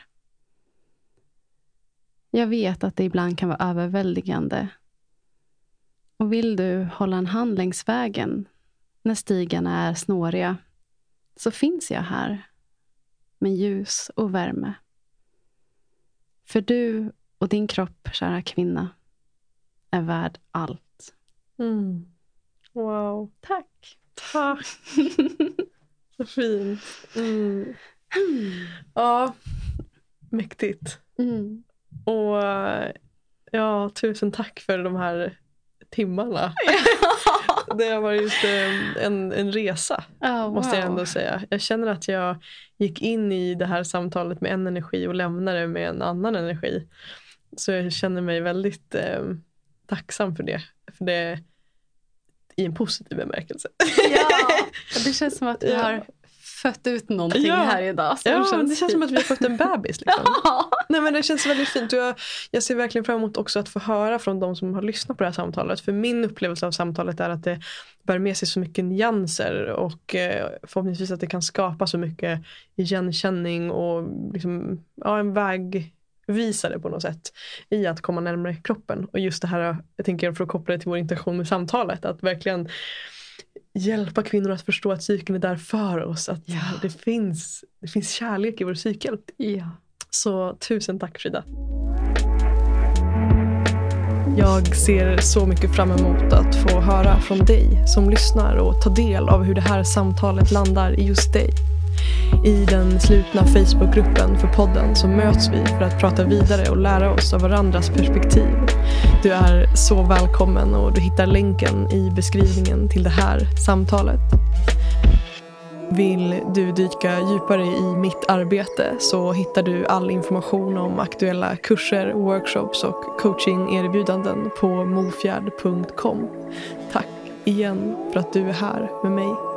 A: Jag vet att det ibland kan vara överväldigande. Och vill du hålla en hand längs vägen när stigarna är snåriga så finns jag här med ljus och värme. För du och din kropp, kära kvinna, är värd allt.
B: Mm. Wow.
A: Tack.
B: Tack. Så fint. Mm. Ja, mäktigt.
A: Mm.
B: Och ja, tusen tack för de här timmarna. det har varit just eh, en, en resa,
A: oh, wow.
B: måste jag ändå säga. Jag känner att jag gick in i det här samtalet med en energi och lämnade det med en annan energi. Så jag känner mig väldigt eh, tacksam för det. För det i en positiv bemärkelse.
A: Ja, det känns som att vi har fött ut någonting ja. här idag.
B: ja, det känns, det känns som att vi har fått en bebis. Liksom. Ja. Nej, men det känns väldigt fint. Jag, jag ser verkligen fram emot också att få höra från de som har lyssnat på det här samtalet. För min upplevelse av samtalet är att det bär med sig så mycket nyanser och eh, förhoppningsvis att det kan skapa så mycket igenkänning och liksom, ja, en vägvisare på något sätt i att komma närmare kroppen. Och just det här, jag tänker för att koppla det till vår intention med samtalet, att verkligen hjälpa kvinnor att förstå att cykeln är där för oss. Att ja. det, finns, det finns kärlek i vår cykel.
A: Ja.
B: Så tusen tack Frida. Jag ser så mycket fram emot att få höra från dig som lyssnar och ta del av hur det här samtalet landar i just dig. I den slutna Facebookgruppen för podden så möts vi för att prata vidare och lära oss av varandras perspektiv. Du är så välkommen och du hittar länken i beskrivningen till det här samtalet. Vill du dyka djupare i mitt arbete så hittar du all information om aktuella kurser, workshops och coachingerbjudanden på mofjärd.com. Tack igen för att du är här med mig.